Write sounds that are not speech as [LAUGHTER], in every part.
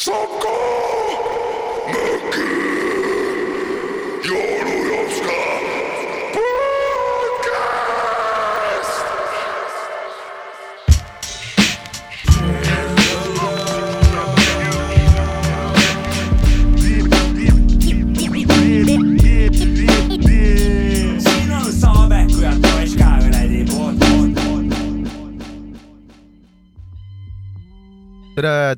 Some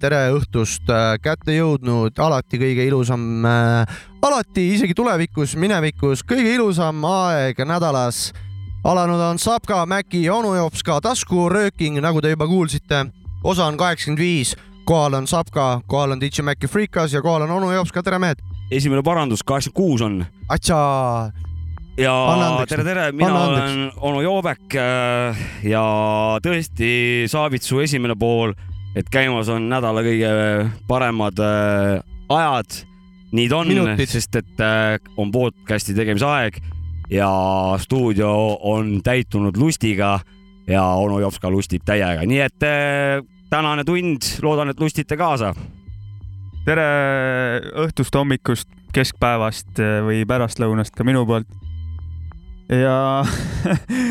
tere, õhtust, kätte jõudnud alati kõige ilusam äh,, alati isegi tulevikus, minevikus kõige ilusam aeg nädalas. alanud on Sapka, Mäki, onu Jopska taskurööking, nagu te juba kuulsite. osa on kaheksakümmend viis, kohal on Sapka, kohal on DJ Mäki Freekas ja kohal on onu Jopska, tere mehed. esimene parandus, kaheksakümmend kuus on atsa, ja Anna andeks. tere, tere, mina olen onu Joobek äh, ja tõesti Saavitsu esimene pool, et käimas on nädala kõige paremad äh, ajad. nii ta on sest et äh, on podcast'i tegemise aeg ja stuudio on täitunud lustiga ja onu Jops ka lustib täiega, nii et äh, tänane tund, loodan, et lustite kaasa. tere õhtust, hommikust, keskpäevast või pärastlõunast ka minu poolt. ja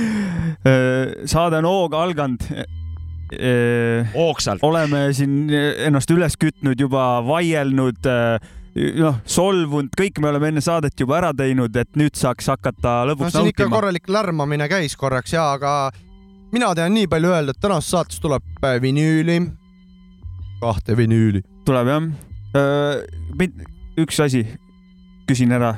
[LAUGHS] saade on hooga alganud. hoogsalt. oleme siin ennast üles kütnud juba, vaielnud, noh, solvunud, kõik me oleme enne saadet juba ära teinud, et nüüd saaks hakata no lõpuks ikka nautima. korralik lärmamine käis korraks ja, aga mina tean nii palju öelda, et tänases saates tuleb äh, vinüüli, kahte vinüüli. tuleb jah. üks asi, küsin ära.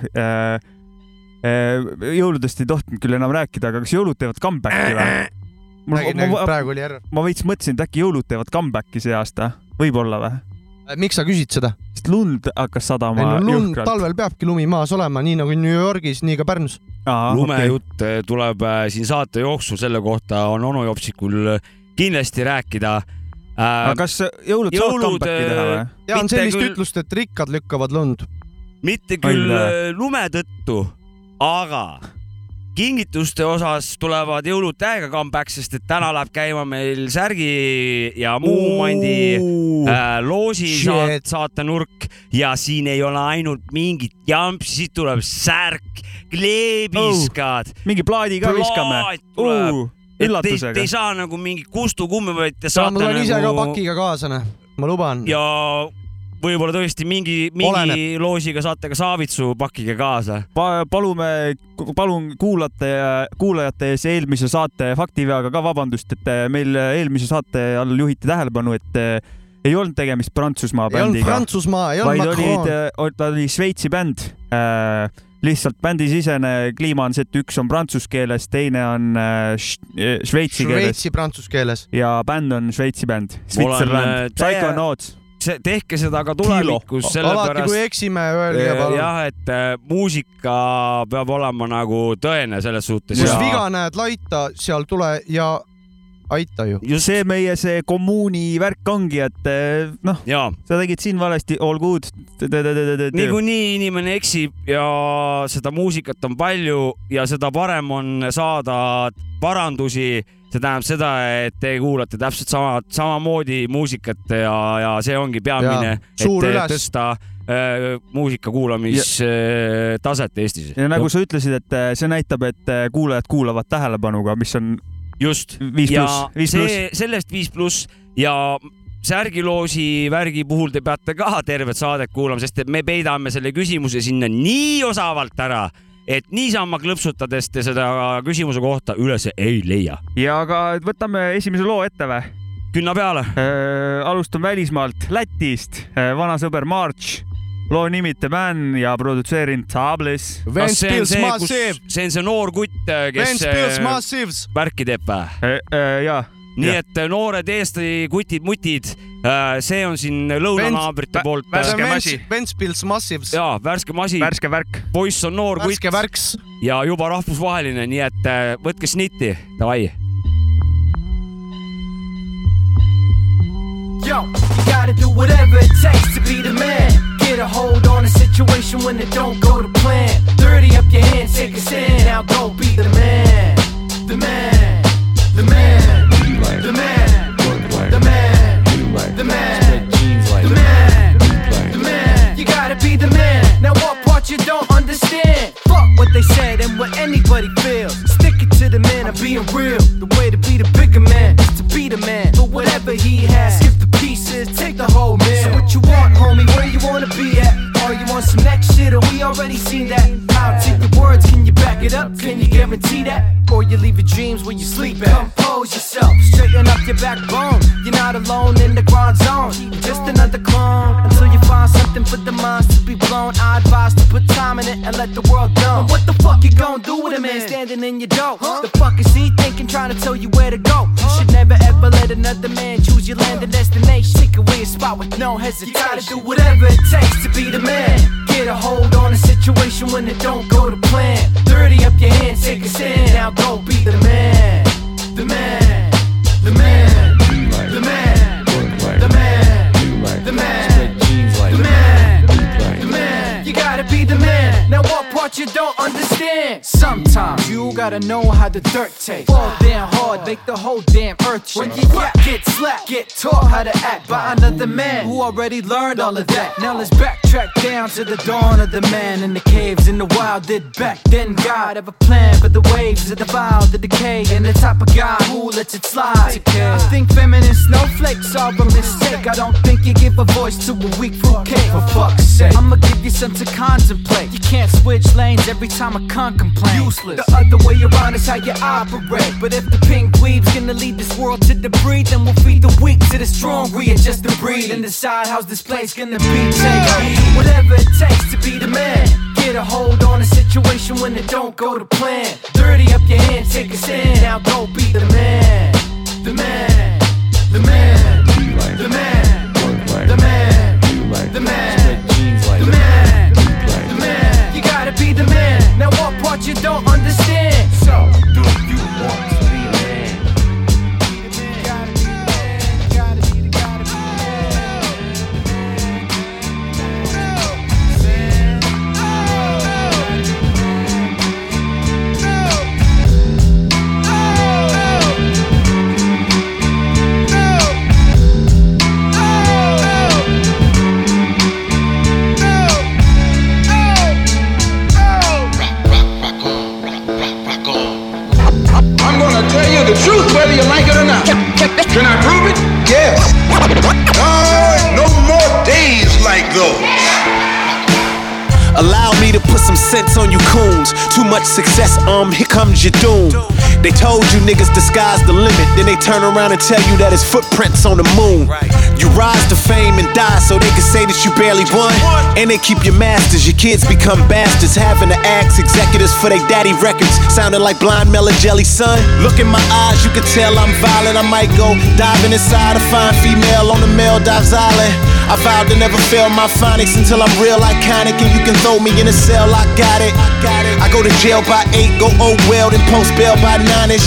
jõuludest ei tohtinud küll enam rääkida, aga kas jõulud teevad comeback'i või? Ma, räägin, ma, ma, praegu oli error. ma veits mõtlesin, et äkki jõulud teevad comeback'i see aasta, võib-olla või? Äh, miks sa küsid seda? sest lund hakkas sadama ei no lund, talvel peabki lumi maas olema, nii nagu New Yorgis, nii ka Pärnus. lumejutt okay. tuleb äh, siin saate jooksul, selle kohta on onu Jopsikul kindlasti rääkida äh, aga. kas jõulud saavad jõulud, comeback'i teha või? ja on sellist küll- ütlust, et rikkad lükkavad lund. mitte küll äh, lume tõttu, aga kingituste osas tulevad jõulud täiega comeback, sest et täna läheb käima meil särgi ja muu mandi äh, loosi saat, saatenurk ja siin ei ole ainult mingit jampsi, siit tuleb särk, kleebiskad oh., mingi plaadi ka viskame. tuleb. et te, üllatusega. te ei saa nagu mingi Kustu kumme, vaid te ma saate tulen ise ka nagu pakiga kaasa, noh, ma luban. ja võib-olla tõesti mingi, mingi Oleneb. loosiga saate ka Saavitsu pakige kaasa. pa,. palume, palun kuulate, kuulajate ees eelmise saate faktiveaga ka vabandust, et eh, meil eelmise saate all juhiti tähelepanu, et eh, ei olnud tegemist Prantsusmaa ei olnud bändiga, Prantsusmaa, ei olnud olid Macron., ta oli Šveitsi bänd äh,. lihtsalt bändisisene kliima on see, et üks on prantsuse keeles, teine on šveitsi keeles Šveitsi prantsuse keeles. ja bänd on Šveitsi bänd, olen, äh, Psychonauts. tehke seda ka tulevikus, alati, kui eksime, öelge palun. jah, et äh, muusika peab olema nagu tõene selles suhtes. kus Jaa. viga näed, laita, seal tule ja aita ju. just see meie see kommuuni värk ongi, et eh, noh, ja sa tegid siin valesti, all good. niikuinii inimene eksib ja seda muusikat on palju ja seda parem on saada parandusi. See tähendab seda, et te kuulate täpselt sama, samamoodi muusikat ja, ja see ongi peamine, et tõsta äh, muusika kuulamistaset Eestis. ja nagu sa ütlesid, et eh, see näitab, et eh, kuulajad kuulavad tähelepanuga, mis on just. viis pluss, see sellest viis pluss ja särgiloosi värgi puhul te peate ka tervet saadet kuulama, sest me peidame selle küsimuse sinna nii osavalt ära, et niisama klõpsutades te seda küsimuse kohta üles ei leia. ja aga võtame esimese loo ette või? künna peale. alustan välismaalt, Lätist, vana sõber March, loo nimi The Man ja produtseerinud Tables. Vents see on see, see noor kutt, kes Vents Pils äh, Massives. värki teeb või? ja, nii Jah. et äh, noored Eesti kutid-mutid, see on siin lõunanaabrite poolt. värske masi. Vents Pils Massives. jaa, värske masi, värske värk. poiss on noor kutt värske värks. ja juba rahvusvaheline, nii et äh, võtke snitti, davai. Yo, you gotta do whatever it takes to be the man. Get a hold on a situation when it don't go to plan. 30 up your hands, take a stand. Now go be the man. The man. The man. the man, the man, the man, the man, the man. You gotta be the man. Now what part you don't understand? Fuck what they said and what anybody feels. Stick it to the man. I'm being real. The way to be the bigger man is to be the man. For whatever he has, skip the pieces, take the whole man. So what you want, homie? Where you wanna be at? Are you on some next shit or we already seen that? I'll take your words. Can back it up? Can you guarantee that? Or you leave your dreams where you sleep at? Compose yourself, straighten up your backbone. You're not alone in the grind zone. Just another clone until you find something for the minds to be blown. I advise to put time in it and let the world know. What the fuck you gonna do with a man standing in your door? The fuck is he thinking, trying to tell you where to go? You should never ever let another man choose your land and destination. Take away a spot with no hesitation. You gotta do whatever it takes to be the man. Get a hold on a situation when it don't go to plan. Dirty up your hands, take a stand. Now go be the man. The man. The man. The man. The man. The man. The man. The man. You gotta be the man. Now what you don't understand? Sometimes you gotta know how the dirt tastes. Fall down hard, make the whole damn earth shake. When you get, get slapped, get taught how to act by another man who already learned all of that. Now let's backtrack down to the dawn of the man in the caves in the wild. Did back then God have a plan for the waves of the vile, the decay, and the type of guy who lets it slide? I think feminine snowflakes are a mistake. I don't think you give a voice to a weak fruitcake. For fuck's sake, I'ma give you something to contemplate. You can't switch lanes every time I can't complain. Useless. The other way around is how you operate. But if the pink weave's gonna lead this world to breed, then we'll feed the weak to the strong, readjust the breed, and decide how's this place gonna be. Take whatever it takes to be the man. Get a hold on a situation when it don't go to plan. Dirty up your hands, take a stand. Now go be the man. The man. The man. Can I prove it? Yes. No, no more days like those. Allow me to put some sense on you coons. Too much success, um, here comes your doom. They told you niggas disguise the limit. Then they turn around and tell you that it's footprints on the moon. You rise to fame and die so they can say that you barely won. And they keep your masters, your kids become bastards. Having to ask executives for their daddy records. Sounding like blind Mela Jelly son. Look in my eyes, you can tell I'm violent. I might go diving inside a fine female on the Maldives Island. I vowed to never fail my phonics until I'm real iconic and you can throw me in a cell. I got it. Got it. I go to jail by eight, go oh well, then post bail by nine-ish.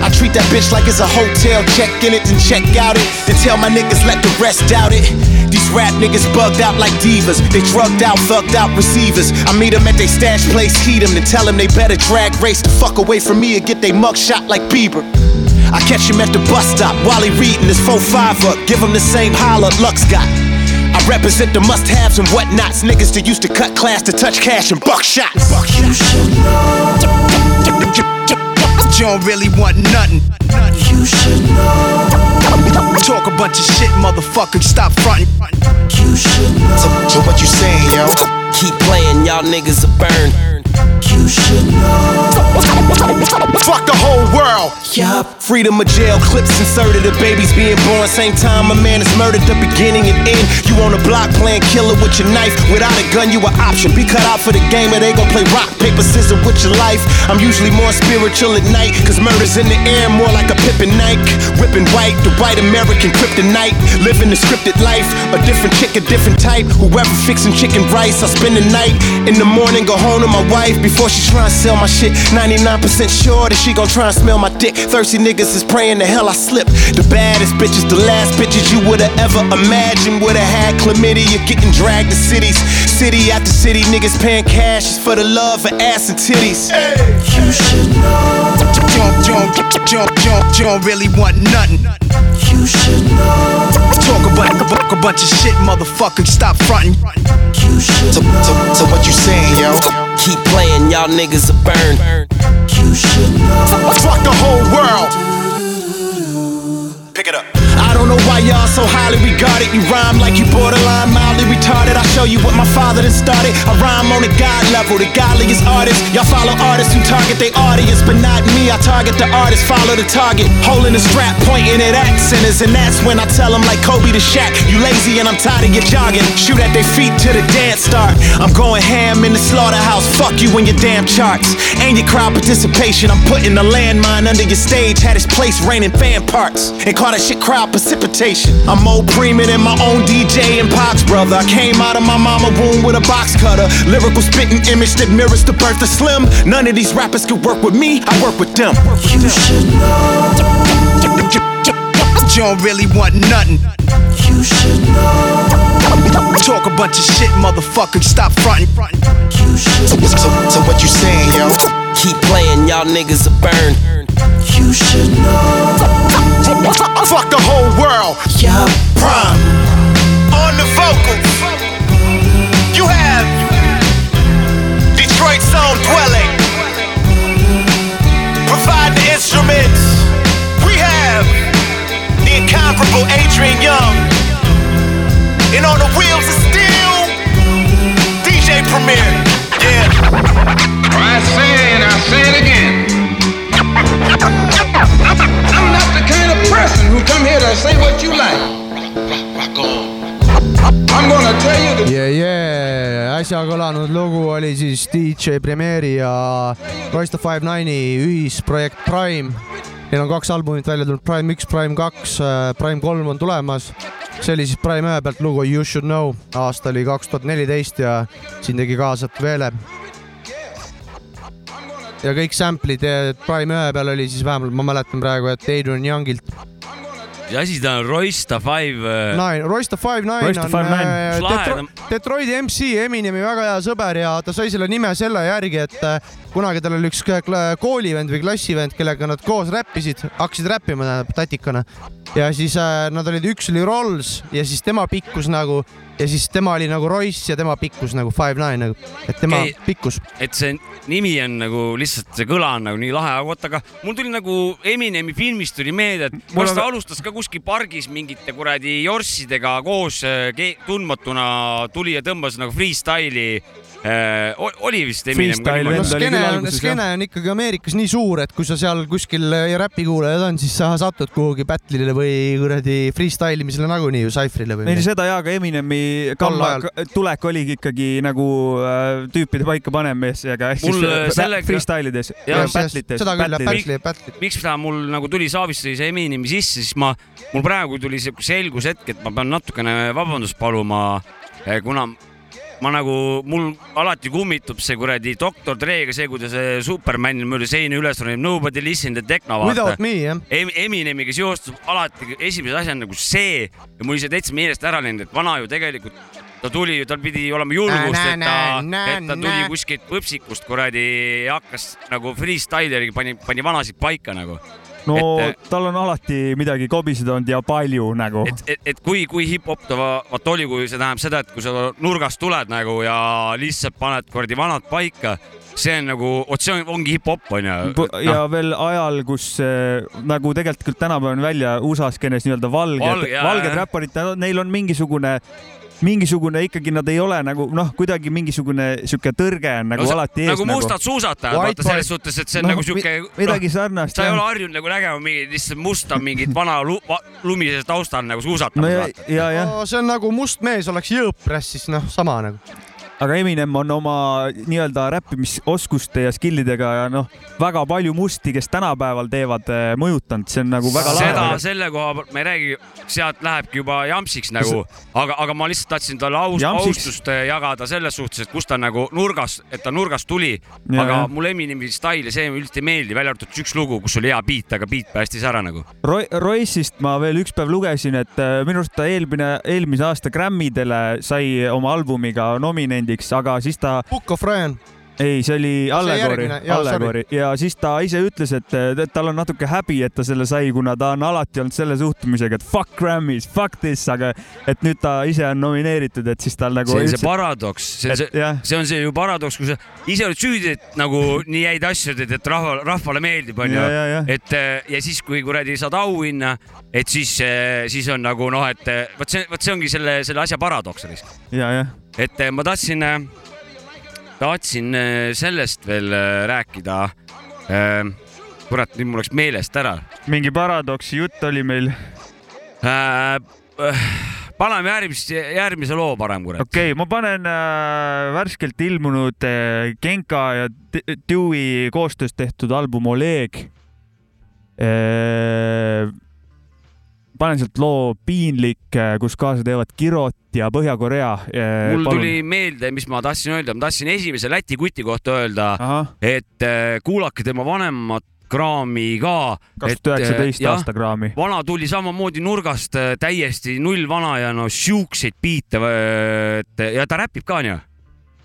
I treat that bitch like it's a hotel, check in it, then check out it. Then tell my niggas let the rest doubt it. These rap niggas bugged out like divas. They drugged out, thugged out receivers. I meet them at they stash place, heat them, then tell them they better drag race the fuck away from me and get they mug shot like Bieber. I catch him at the bus stop while he reading his 4-5 up. Give him the same holler Lux got. I represent the must-haves and whatnots. Niggas that used to cut class to touch cash and buckshots. You should know. You don't really want nothing. You should know. Talk a bunch of shit, motherfucker. Stop fronting. You should know. So, so what you saying, yo? Keep playing, y'all niggas are burned. You should know. Fuck the whole world. Yup. Freedom of jail clips inserted of babies being born. Same time a man is murdered, the beginning and end. You on a block playing killer with your knife. Without a gun, you an option. Be cut out for the game or they gon' play rock, paper, scissors with your life. I'm usually more spiritual at night. Cause murder's in the air, more like a Pippin Nike. Whipping white, the white American kryptonite. Living the scripted life. A different chick, a different type. Whoever fixing chicken rice, I spend the night. In the morning, go home to my wife before she try and sell my shit. 99% sure that she gon' try and smell my dick. Thirsty niggas is praying the hell I slip. The baddest bitches, the last bitches you would've ever imagined would've had chlamydia getting dragged to cities. City after city, niggas paying cash just for the love of ass and titties. Hey. You should know. Don't, don't, don't, don't, don't really want nothing. You should know. Talk about talk a bunch of shit, motherfucker. Stop fronting. You should So, so, so what you saying, yo? Keep playing, y'all niggas are burned. Fuck the whole world. Know why y'all so highly regarded. You rhyme like you borderline mildly retarded. I'll show you what my father done started. I rhyme on a God level, the godliest artist. Y'all follow artists who target their audience, but not me. I target the artist, follow the target. Holding the strap, pointing at accents, and that's when I tell them like Kobe to Shaq. You lazy and I'm tired of your jogging. Shoot at their feet till the dance start. I'm going ham in the slaughterhouse. Fuck you and your damn charts. And your crowd participation. I'm putting a landmine under your stage. Had this place raining fan parts. And call that shit crowd precipitation. I'm more premium than my own DJ and Pox brother. I came out of my mama womb with a box cutter. Lyrical spitting image that mirrors the birth of Slim. None of these rappers could work with me. I work with them. You should know. You don't really want nothing. You should know. Talk a bunch of shit, motherfucker. Stop fronting. You should know. So, so what you saying, yo? Keep playing, y'all niggas are burned. You should know. I fuck the whole world. Yeah. Prime. On the vocals. You have Detroit's own dwelling. Provide the instruments. We have the incomparable Adrian Young. And on the wheels of steel, DJ Premier. Yeah. I say and I say it again. I'm not the kind of person who come here to say what you like. Yeah, yeah. äsja kõlanud lugu oli siis DJ Premiere'i ja Royster Five Nine'i ühisprojekt Prime. Neil on kaks albumit välja tulnud, Prime üks, Prime kaks, Prime kolm on tulemas. see oli siis Prime ühe pealt lugu You should know, aasta oli kaks tuhat neliteist ja siin tegi kaasa Tvele. Ja kõik sample'id Prime ühe peal oli siis vähemalt, ma mäletan praegu, et Adrian Youngilt mis asi ta on, Roysta Five? Nine, Royster Five Nine Royster on Five Nine. äh, Detro Detroiti MC, Eminemi väga hea sõber ja ta sai selle nime selle järgi, et äh, kunagi tal oli üks koolivend või klassivend, kellega nad koos räppisid, hakkasid räppima tähendab tatikana ja siis äh, nad olid, üks oli Rolls ja siis tema pikkus nagu ja siis tema oli nagu Royce ja tema pikkus nagu Five Nine nagu, et tema okay. pikkus. et see nimi on nagu lihtsalt see kõla on nagu nii lahe, aga oota, aga mul tuli nagu Eminemi filmist tuli meelde, et kas ta alustas ka kuskil pargis mingite kuradi jorssidega koos ke- tundmatuna tuli ja tõmbas nagu freestyle'i. Oli vist Eminem ka niimoodi? skeene on, skeene on ikkagi Ameerikas nii suur, et kui sa seal kuskil äh, räpikuulajad on, siis sa satud kuhugi battle'ile või kuradi freestyle imisele nagunii ju Cypherile või midagi. seda ja ka Eminemi ajal. tulek oligi ikkagi nagu äh, tüüpide paika panemisega ehk Mul, siis äh, äh, sellega- freestyle ides Jah, ja battle'ites. seda küll, battle'i, battle'i. miks ta mul nagu tuli saavist sai see Eminemi sisse, siis ma, mul praegu tuli siuke selgushetk, et ma pean natukene vabandust paluma, kuna ma nagu, mul alati kummitub see kuradi doktor Dre'ga see, kui ta see Superman mööda seina üles ronib, Nobody listen to techno vaata Without. me jah. Em- Eminemiga seostub alati esimese asjana nagu see ja mul see täitsa meelest ära läinud, et vana ju tegelikult ta tuli tal pidi olema julgust, et ta, et ta tuli kuskilt võpsikust kuradi ja hakkas nagu freestyleri pani, pani vanasid paika nagu. No et- tal on alati midagi kobiseda olnud ja palju nagu. et, et, et kui, kui hip-hop ta va- vaat oli, kui see tähendab seda, et kui sa nurgast tuled nagu ja lihtsalt paned kuradi vanad paika, see on nagu, vot see on, ongi hip-hop onju. ja veel ajal, kus äh, nagu tegelikult küll tänapäeval on välja USA skeenes nii-öelda valged valged räpparid, neil on mingisugune mingisugune ikkagi nad ei ole nagu noh, kuidagi mingisugune sihuke tõrge on nagu No see- alati ees nagu mustad suusatajad, White vaata selles suhtes, et see on Noh, nagu siuke mi-. midagi sarnast, sa ei ole harjunud nagu nägema mingit lihtsalt musta mingit vana lu, lumises taustal nagu no suusatamas ja vaata., ja, jah, no see on nagu must mees oleks jõõpräss, siis noh, sama nagu. Aga Eminem on oma nii-öelda räppimisoskuste ja skill'idega ja noh, väga palju musti, kes tänapäeval teevad, mõjutanud, see on nagu väga seda lahe. selle koha pealt ma ei räägi, sealt lähebki juba jampsiks nagu, aga, aga ma lihtsalt tahtsin talle aus, austust eh, jagada selles suhtes, et kus ta nagu nurgas, et ta nurgast tuli, aga mulle Eminemi stail ja see üldse ei meeldi, välja arvatud üks lugu, kus oli hea beat, aga beat päästis ära nagu. Roy-, Royce'ist ma veel üks päev lugesin, et äh, minu arust ta eelmine, eelmise aasta Grammydele sai oma albumiga nominendiks, aga siis ta Book of Ryan. ei, see oli allegoori allegoori ja siis ta ise ütles, et et tal on natuke häbi, et ta selle sai, kuna ta on alati olnud selle suhtumisega, et fuck Grammys, fuck this, aga et nüüd ta ise on nomineeritud, et siis tal nagu see on see paradoks, see on et see, see on see ju paradoks, kui sa ise oled süüdi, et nagu nii häid asju teed, et rahva, rahvale meeldib, onju et äh, ja siis, kui kuradi saad auhinna, et siis, siis on nagu noh, et äh, vot see, vot see ongi selle, selle asja paradoks, ja, jah, et äh, ma tahtsin, tahtsin äh, sellest veel rääkida. kurat, nüüd mul läks meelest ära mingi paradoksi jutt oli meil. äh,. paneme järgmise, järgmise loo parem, kurat. okei okay,, ma panen äh, värskelt ilmunud äh, Genka ja Dewey koostöös tehtud album Oleg äh,. Panen sealt loo Piinlik, kus kaasa teevad Kirot ja Põhja-Korea äh,. mul tuli meelde, mis ma tahtsin öelda, ma tahtsin esimese Läti kuti kohta öelda, et äh, kuulake tema vanemat kraami ka. kaks tuhat üheksateist aasta kraami. vana tuli samamoodi nurgast äh, täiesti null vana ja no siukseid biite, et ja ta räpib ka onju.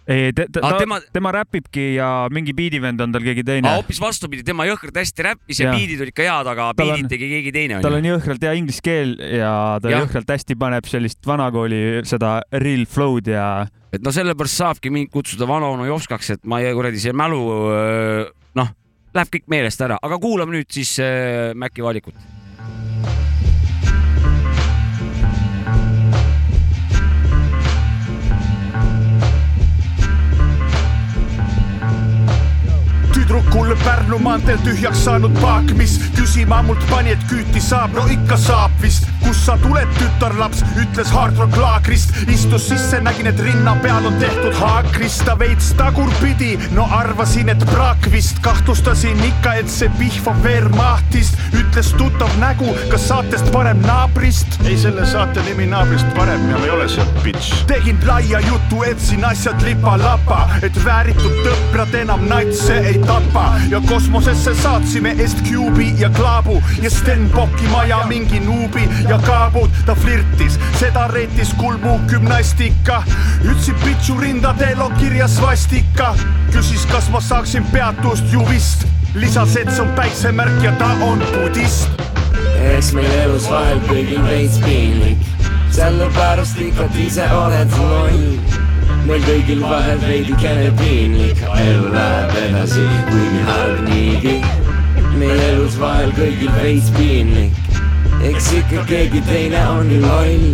ei, ta, ta, tema- tema... räpibki ja mingi biidivend on tal keegi teine. hoopis vastupidi, tema jõhkralt hästi räppis ja Jah. biidid olid ka head, aga biidid tegi keegi teine tal on jõhkralt hea inglise keel ja ta Jah. jõhkralt hästi paneb sellist vanakooli seda real flow'd ja et no sellepärast saabki mind kutsuda vana-onu Jopskaks, et ma ei kuradi see mälu noh, läheb kõik meelest ära, aga kuulame nüüd siis äh, Maci valikut. Tüdrukul Pärnu maanteel tühjaks saanud paak, mis küsima mult pani, et küüti saab, no ikka saab vist. kust sa tuled, tütarlaps, ütles Hard Rock laagrist, istus sisse, nägin, et rinna peal on tehtud haakrist, ta veits tagurpidi, no arvasin, et praak vist, kahtlustasin ikka, et see pihvab Wehrmachtist, ütles tuttav nägu, kas saatest parem naabrist. ei, selle saate nimi naabrist parem. Ja me ei ole seal, bitch. tegin laia jutu, etsin asjad lipa-lapa, et vääritud tõprad enam natse ei tapa ja kosmosesse saatsime Est-Cube'i ja Klaabu ja Stenbocki maja mingi nuubi ja kaabud. ta flirtis, seda reetis kulmu gümnastika, ütlesin pitsu rindadel on kirjas svastika, küsis, kas ma saaksin peatust ju vist, lisas, et see on päiksemärk ja ta on budist. Eks meil elus vahel kõigil veits piinlik, sellepärast ikka ise oled loll. Meil kõigil vahel veidikene piinlik, elu läheb edasi, kuigi halb niigi. meil elus vahel kõigil veits piinlik, eks ikka keegi teine on ju loll.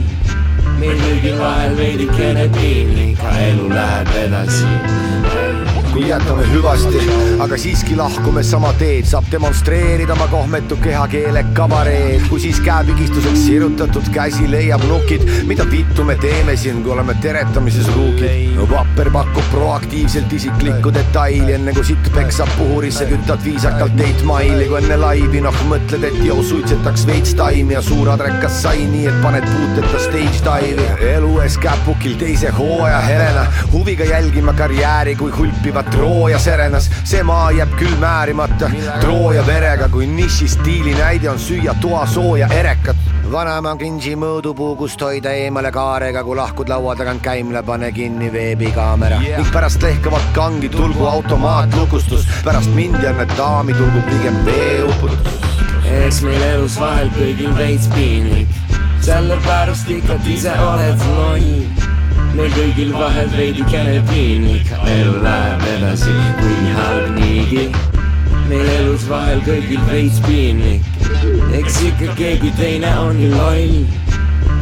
meil kõigil vahel veidikene piinlik, elu läheb edasi kui jätame hüvasti, aga siiski lahkume sama teed, saab demonstreerida oma kohmetu kehakeele kabareed, kui siis käepigistuseks sirutatud käsi leiab nukid, mida vittu me teeme siin, kui oleme teretamises ruukid no,. vapper pakub proaktiivselt isiklikku detaili, enne kui sitt peksab puhurisse, kütad viisakalt Eight Mile'i, kui enne laivi noh mõtled, et jõu suitsetaks veits taimi ja suur adrekas sai nii, et paned puuteta stage dive'i. elu ees käpukil teise hooaja Helena, huviga jälgima karjääri kui hulpivat Trooja serenas, see maa jääb küll määrimata Trooja verega, kui niši stiili näide on süüa toasooja erekat. vanaema cringe'i mõõdupuu, kust hoida eemale kaarega, kui lahkud laua tagant käimla, pane kinni veebikaamera yeah.. ning pärast lehkavat kangi tulgu automaatlukustus, pärast mind ja need daami tulgu pigem veeuputus. eks meil elus vahel kõigil veits piinlik, sellepärast ikka ise oled loll. Meil kõigil vahel veidikene piinlik, elu läheb edasi, kuigi halb niigi. meil elus vahel kõigil veits piinlik, eks ikka keegi teine on ju loll.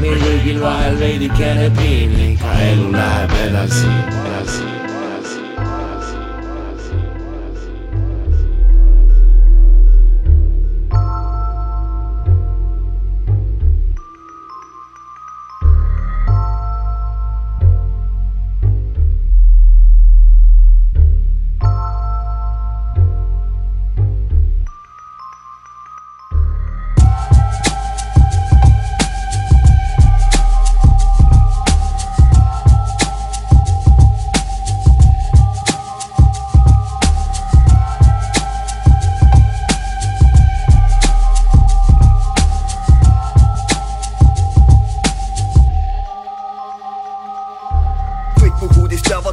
meil kõigil vahel veidikene piinlik, elu läheb edasi, edasi,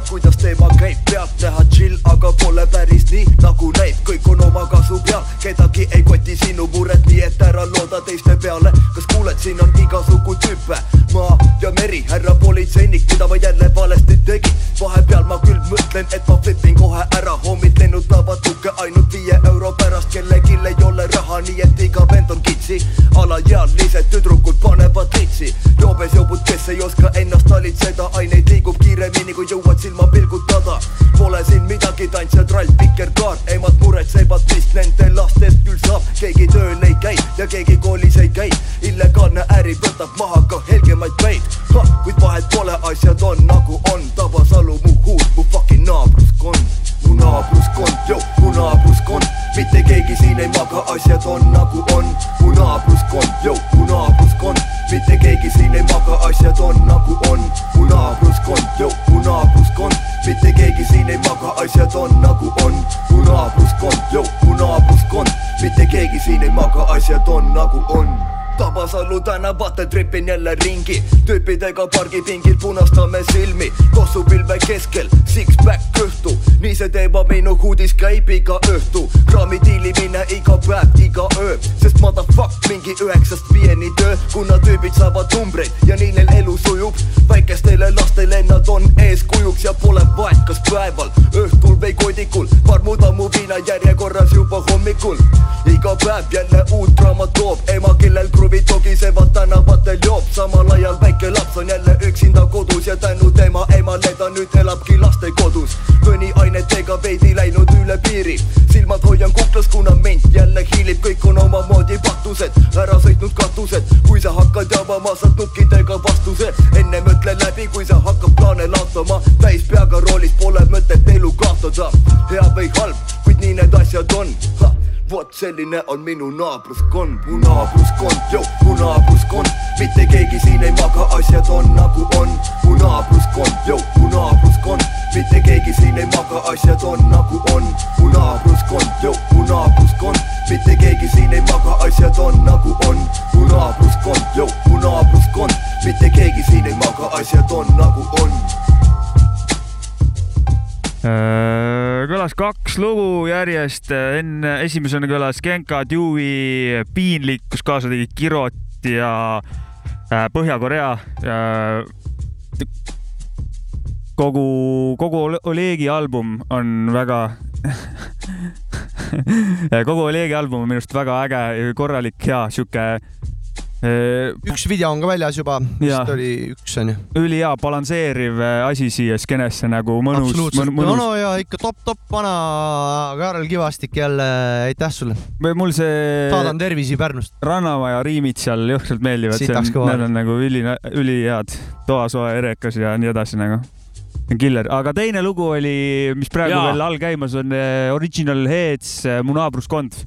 kuidas teema käib, peab näha chill, aga pole päris nii nagu näib, kõik on oma kasu peal, kedagi ei koti sinu mured, nii et ära looda teiste peale. kas kuuled, siin on igasugu tüüpe, maa ja meri, härra politseinik, mida ma jälle valesti tegin. vahepeal ma küll mõtlen, et ma flipin kohe ära, hommid lennutavad tukke ainult viie euro pärast, kellelgi ei ole raha, nii et iga vend on kitsi. alaealised tüdrukud panevad litsi, joobes jobud, kes ei oska ennast talitseda, aineid liigub kiiremini, kui jõuad silma pilgutada. Pole siin midagi, tantsija, trall, vikerkaar, emad muretsevad, mis nende lastest küll saab, keegi tööl ei käi ja keegi koolis ei käi. illegaalne äri võtab maha ka helgemaid päid, kuid vahet pole, asjad on nagu on, Tabasalu mu huud, mu fucking naabruskond, mu naabruskond, jo, mu naabruskond, mitte keegi siin ei maga, asjad on nagu on, mu naabruskond, jo, mu naabruskond, mitte keegi siin ei maga, asjad on nagu on, asjad on nagu on, mu naabruskond, mu naabruskond, mitte keegi siin ei maga, asjad on nagu on Tabasalu tänavatel tripin jälle ringi, tüüpidega pargipingil punastame silmi, kossupilve keskel, six-pack kõhtu, nii see teema minu huudis käib iga õhtu, kraami diilimine iga päev, iga öö, sest motherfuck mingi üheksast viieni töö, kuna tüübid saavad numbreid ja nii neil elu sujub, väikestele lastele nad on eeskujuks ja pole vahet, kas päeval, õhtul või kodikul, parmuda mu viina järjekorras juba hommikul, iga päev jälle uut draamat toob, ema, kellel kruvid togisevad tänavatel joob, samal ajal väike laps on jälle üksinda kodus ja tänu tema emale ta nüüd elabki lastekodus. mõni ainetega veidi läinud üle piiri, silmad hoian kuklas, kuna ment jälle hiilib, kõik on omamoodi patused, ära sõitnud katused, kui sa hakkad jabama, saad nukkidega vastuse, enne mõtle läbi, kui sa hakkad plaane laotama, täis peaga roolis pole mõtet elu kaotada, hea või halb, kuid nii need asjad on vot selline on minu naabruskond, mu naabruskond, mu naabruskond, mitte keegi siin ei maga, asjad on nagu on, mu naabruskond, mu naabruskond, mitte keegi siin ei maga, asjad on nagu on, mu naabruskond, mu naabruskond, mitte keegi siin ei maga, asjad on nagu on, mu naabruskond, mu naabruskond, mitte keegi siin ei maga, asjad on nagu on. Äh, kõlas kaks lugu järjest, enne esimesena kõlas Genka Dewey Piinlik, kus kaasa tegid Kirot ja äh, Põhja-Korea äh, kogu, kogu Ole- Olegi album on väga [LAUGHS] kogu Olegi album on minu arust väga äge, korralik, hea sihuke üks video on ka väljas juba, vist oli üks onju. ülihea balansseeriv äh, asi siia skeenesse nagu mõnus, absoluutselt, no mõnus no ja ikka top-top vana Kaarel Kivastik jälle, aitäh sulle. või mul see saadan tervisi Pärnust. Rannamaja riimid seal jõhkralt meeldivad, need on nagu üli, ülihead, toasoe erekas ja nii edasi nagu. Killer, aga teine lugu oli, mis praegu Jaa. veel all käimas on, Original Heads, Mu naabruskond.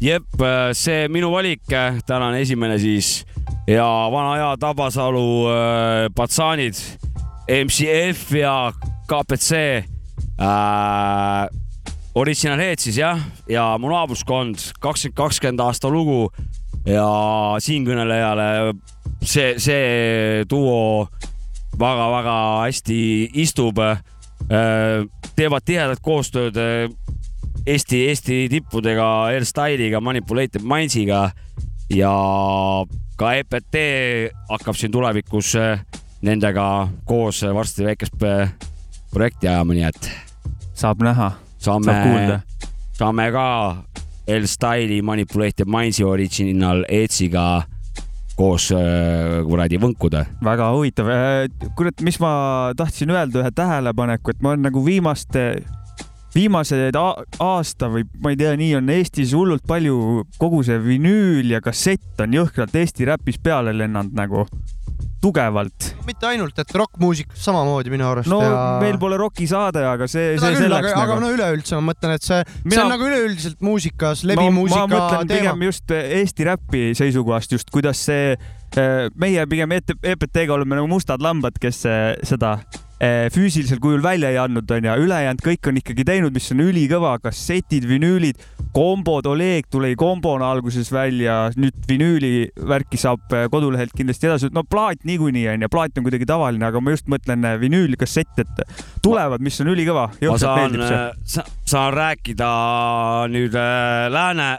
jep, see minu valik, tänane esimene siis ja vana hea Tabasalu äh, patsaanid, MCF ja KPC äh,. Original Head siis jah, ja mu naabruskond, kakskümmend kakskümmend aasta lugu ja siinkõnelejale see, see duo väga-väga hästi istub. teevad tihedat koostööd äh, Eesti, Eesti tippudega, Airstyle'iga, Manipulated Mindsiga ja ka EPT hakkab siin tulevikus äh, nendega koos varsti väikest äh, projekti ajama, nii et saab näha, saab kuulda., saame ka L-Style'i Manipulated Mindsi original Edge'iga koos äh, kuradi võnkuda. väga huvitav. kurat, mis ma tahtsin öelda, ühe tähelepaneku, et ma olen nagu viimaste, viimased aasta või ma ei tea, nii on Eestis hullult palju kogu see vinüül ja kassett on jõhkralt Eesti räpis peale lennanud nagu tugevalt. mitte ainult, et rokkmuusikas samamoodi minu arust no ja... meil pole rokisaade, aga see, see küll, selleks aga, nagu no üleüldse ma mõtlen, et see, see Mina- on nagu üleüldiselt muusikas, ma levimuusika mõtlen teema pigem. just Eesti räpi seisukohast just, kuidas see, meie pigem EPT-ga oleme nagu mustad lambad, kes eh, seda eh, füüsilisel kujul välja ei andnud, onju, ülejäänud kõik on ikkagi teinud, mis on ülikõva, kassetid, vinüülid, kombod, Oleg tuli kombona alguses välja, nüüd vinüüli värki saab äh, kodulehelt kindlasti edasi, no plaat niikuinii onju, plaat on kuidagi tavaline, aga ma just mõtlen äh, vinüüli kassett, et tulevad, mis on ülikõva, ma saan saan rääkida nüüd äh, lääne,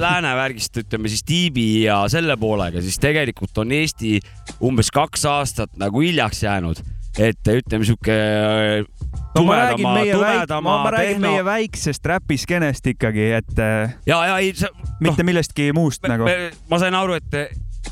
lääne värgist, ütleme siis tiibi ja selle poolega, siis tegelikult on Eesti umbes kaks aastat nagu hiljaks jäänud, et ütleme sihuke äh, no ma räägin meie väik-, ma, ma räägin tehno meie väiksest räpiskenest ikkagi, et äh, ja, ja ei, see mitte millestki muust nagu. ma sain aru, et,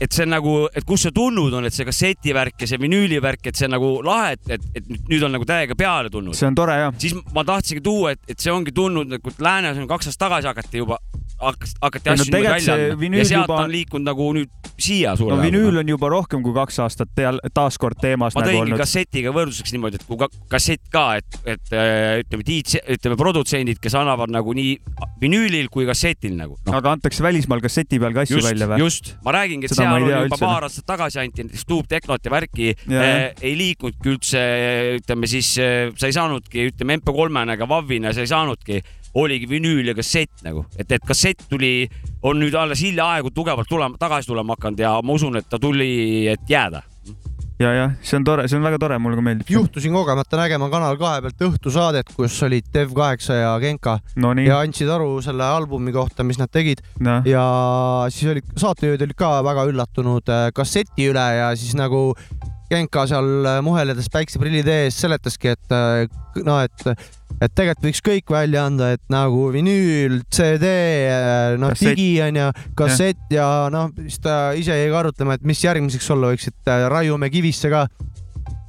et see on nagu, et kust see tulnud on, et see kassetivärk ja see vinüülivärk, et see on nagu lahe, et, et, et nüüd- on nagu täiega peale tulnud. see on tore jah. siis ma tahtsingi tuua, et, et see ongi tulnud nagu läänes on kaks aastat tagasi hakati juba, hakati, hakati no asju see välja andma ja sealt juba- on liikunud nagu nüüd siia no suure vinüül on juba rohkem kui kaks aastat teal- taaskord teemas ma nagu tõingi olnud. kassetiga võrdluseks niimoodi, et kui ka, kassett ka, et, et äh, ütleme, DJ, ütleme produtsendid, kes annavad nagu nii vinüülil kui kassetil nagu no.. aga antakse välismaal kasseti peal ka asju välja, või? just, ma räägingi, et ma seal oli juba üldse. paar aastat tagasi anti näiteks Tuub Tehnot ja värki Ja, äh, jah. ei liiknudki üldse, ütleme siis äh, sa ei saanudki, ütleme MP3-na ega WAV-ina sa ei saanudki, oligi vinüül ja kassett nagu, et, et kassett tuli, on nüüd alles hiljaaegu tugevalt tulema, tagasi tulema hakanud ja ma usun, et ta tuli, et jääda. ja, jah, see on tore, see on väga tore, mulle ka meeldib. juhtusin kogemata nägema Kanal kahe pealt õhtusaadet, kus olid Dev8 ja Genka Nonii, ja andsid aru selle albumi kohta, mis nad tegid. Noh, ja siis olid saatejuhid olid ka väga üllatunud äh, kasseti üle ja siis nagu Genka seal muheledes päikseprillid ees seletaski, et äh, no et, et tegelikult võiks kõik välja anda, et nagu vinüül, CD, noh Kassett. digi onju, kassett ja noh, siis ta ise jäi ka arutlema, et mis järgmiseks olla võiks, et äh, raiume kivisse ka.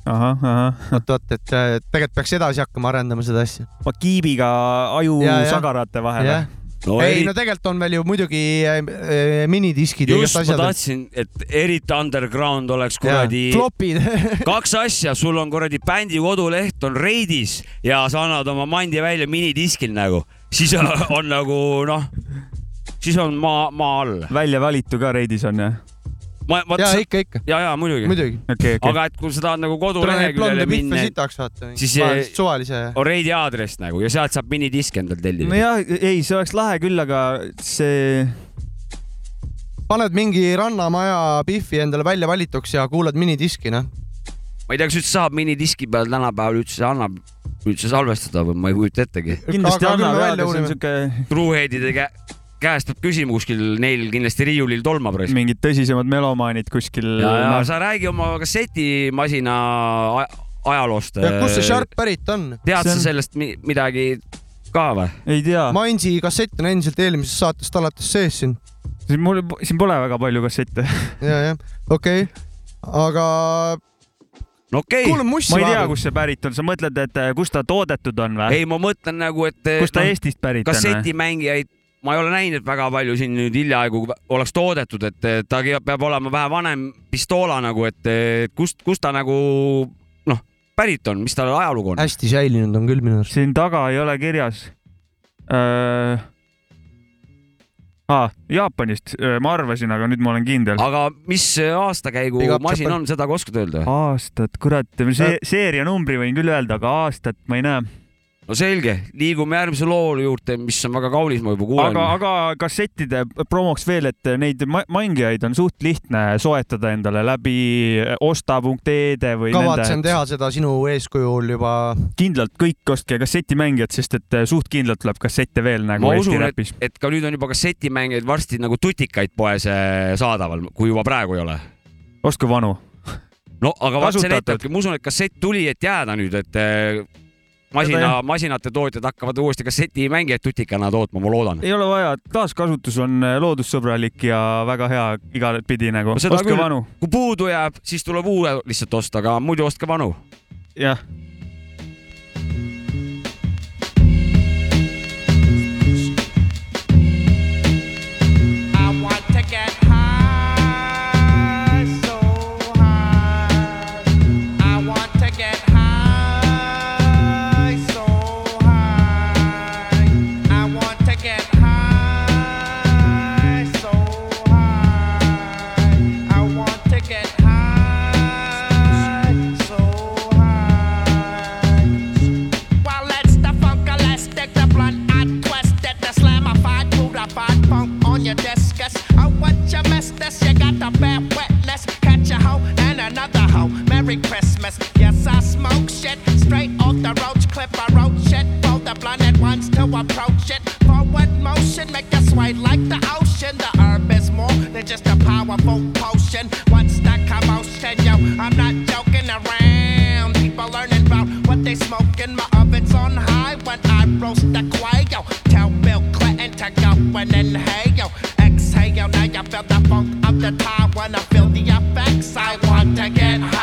ahah, ahah. vot, vot, et äh, tegelikult peaks edasi hakkama arendama seda asja. kiibiga aju Ja, ja. sagarate vahele. No ei eri... no tegelikult on veel ju muidugi äh, äh, minidiskid ja just ma tahtsin, et eriti underground oleks kuradi flopid. [LAUGHS] kaks asja, sul on kuradi bändi koduleht on Reidis ja sa annad oma mandi välja minidiskil nagu, siis on, on nagu noh, siis on maa, maa all. välja valitu ka reidis on jah? ma, ma, ja ja, ikka, ikka, ja, ja muidugi, muidugi. okei, okei. aga et kui sa tahad nagu koduleheküljele minna, sitaks vaata. Siis, suvalise. on Reidi aadress nagu ja sealt saab minidiske endale tellida. nojah, ei, see oleks lahe küll, aga see, paned mingi rannamaja pihvi endale välja valituks ja kuulad minidiski, noh. ma ei tea, kas üldse saab minidiski peal tänapäeval üldse annab üldse salvestada või ma ei kujuta ettegi. kindlasti annab välja aga see on siuke Truuheadide kä käest peab küsima kuskil, neil kindlasti riiulil tolmab mingid tõsisemad melomaanid kuskil. ja, ja sa räägi oma kassetimasina aj- ajaloost. ja kust see Sharp pärit on? tead See sa on- sellest mi midagi ka või? ei tea, Mainsi kassett on endiselt eelmisest saatest alates sees siin. siin mul, siin pole väga palju kassette. ja, jah, okei okay.. aga no okei okay., ma ei tea, kust see pärit on, sa mõtled, et äh, kust ta toodetud on või? ei, ma mõtlen nagu, et kust ta noh, Eestist pärit on või? kassetimängijaid ma ei ole näinud, et väga palju siin nüüd hiljaaegu oleks toodetud, et ta peab olema vähe vanem pistoola nagu, et kust, kust ta nagu noh, pärit on, mis tal ajalugu on? hästi säilinud on küll minu arust. siin taga ei ole kirjas äh.... Ah, Jaapanist, ma arvasin, aga nüüd ma olen kindel. aga mis aastakäigu Big masin Japan. on, seda ka oskad öelda? aastat, kurat, see seerianumbri võin küll öelda, aga aastat ma ei näe. No selge, liigume järgmise loo juurde, mis on väga kaunis, ma juba kuulen aga, aga kassettide promoks veel, et neid mängijaid on suht lihtne soetada endale läbi osta.ee-de või kavatsen nende teha seda sinu eeskujul juba. kindlalt kõik ostke kassetimängijad, sest et suht kindlalt tuleb kassette veel nagu ma Eesti usun, et räpis., et ka nüüd on juba kassetimängijaid varsti nagu tutikaid poes eh, saadaval, kui juba praegu ei ole. ostke vanu. no aga vaat see näitabki, ma usun, et kassett tuli, et jääda nüüd, et eh, masina masinate tootjad hakkavad uuesti kassetimängijaid tutikana tootma, ma loodan. ei ole vaja, taaskasutus on loodussõbralik ja väga hea igatpidi nagu No. ostke vanu. kui puudu jääb, siis tuleb uue lihtsalt osta, aga muidu ostke vanu. jah. with a bad wetness. Catch a hoe and another hoe. Merry Christmas. Yes, I smoke shit. Straight off the roach clip, I wrote shit. Roll the blunt at once to approach it. Forward motion, make us sway like the ocean. The herb is more than just a powerful potion. What's the commotion, yo, I'm not joking around. People learning about what they smoke in my oven's on high when I roast the quail. Tell Bill Clinton to go in and the time when I feel the effects. I want to get high.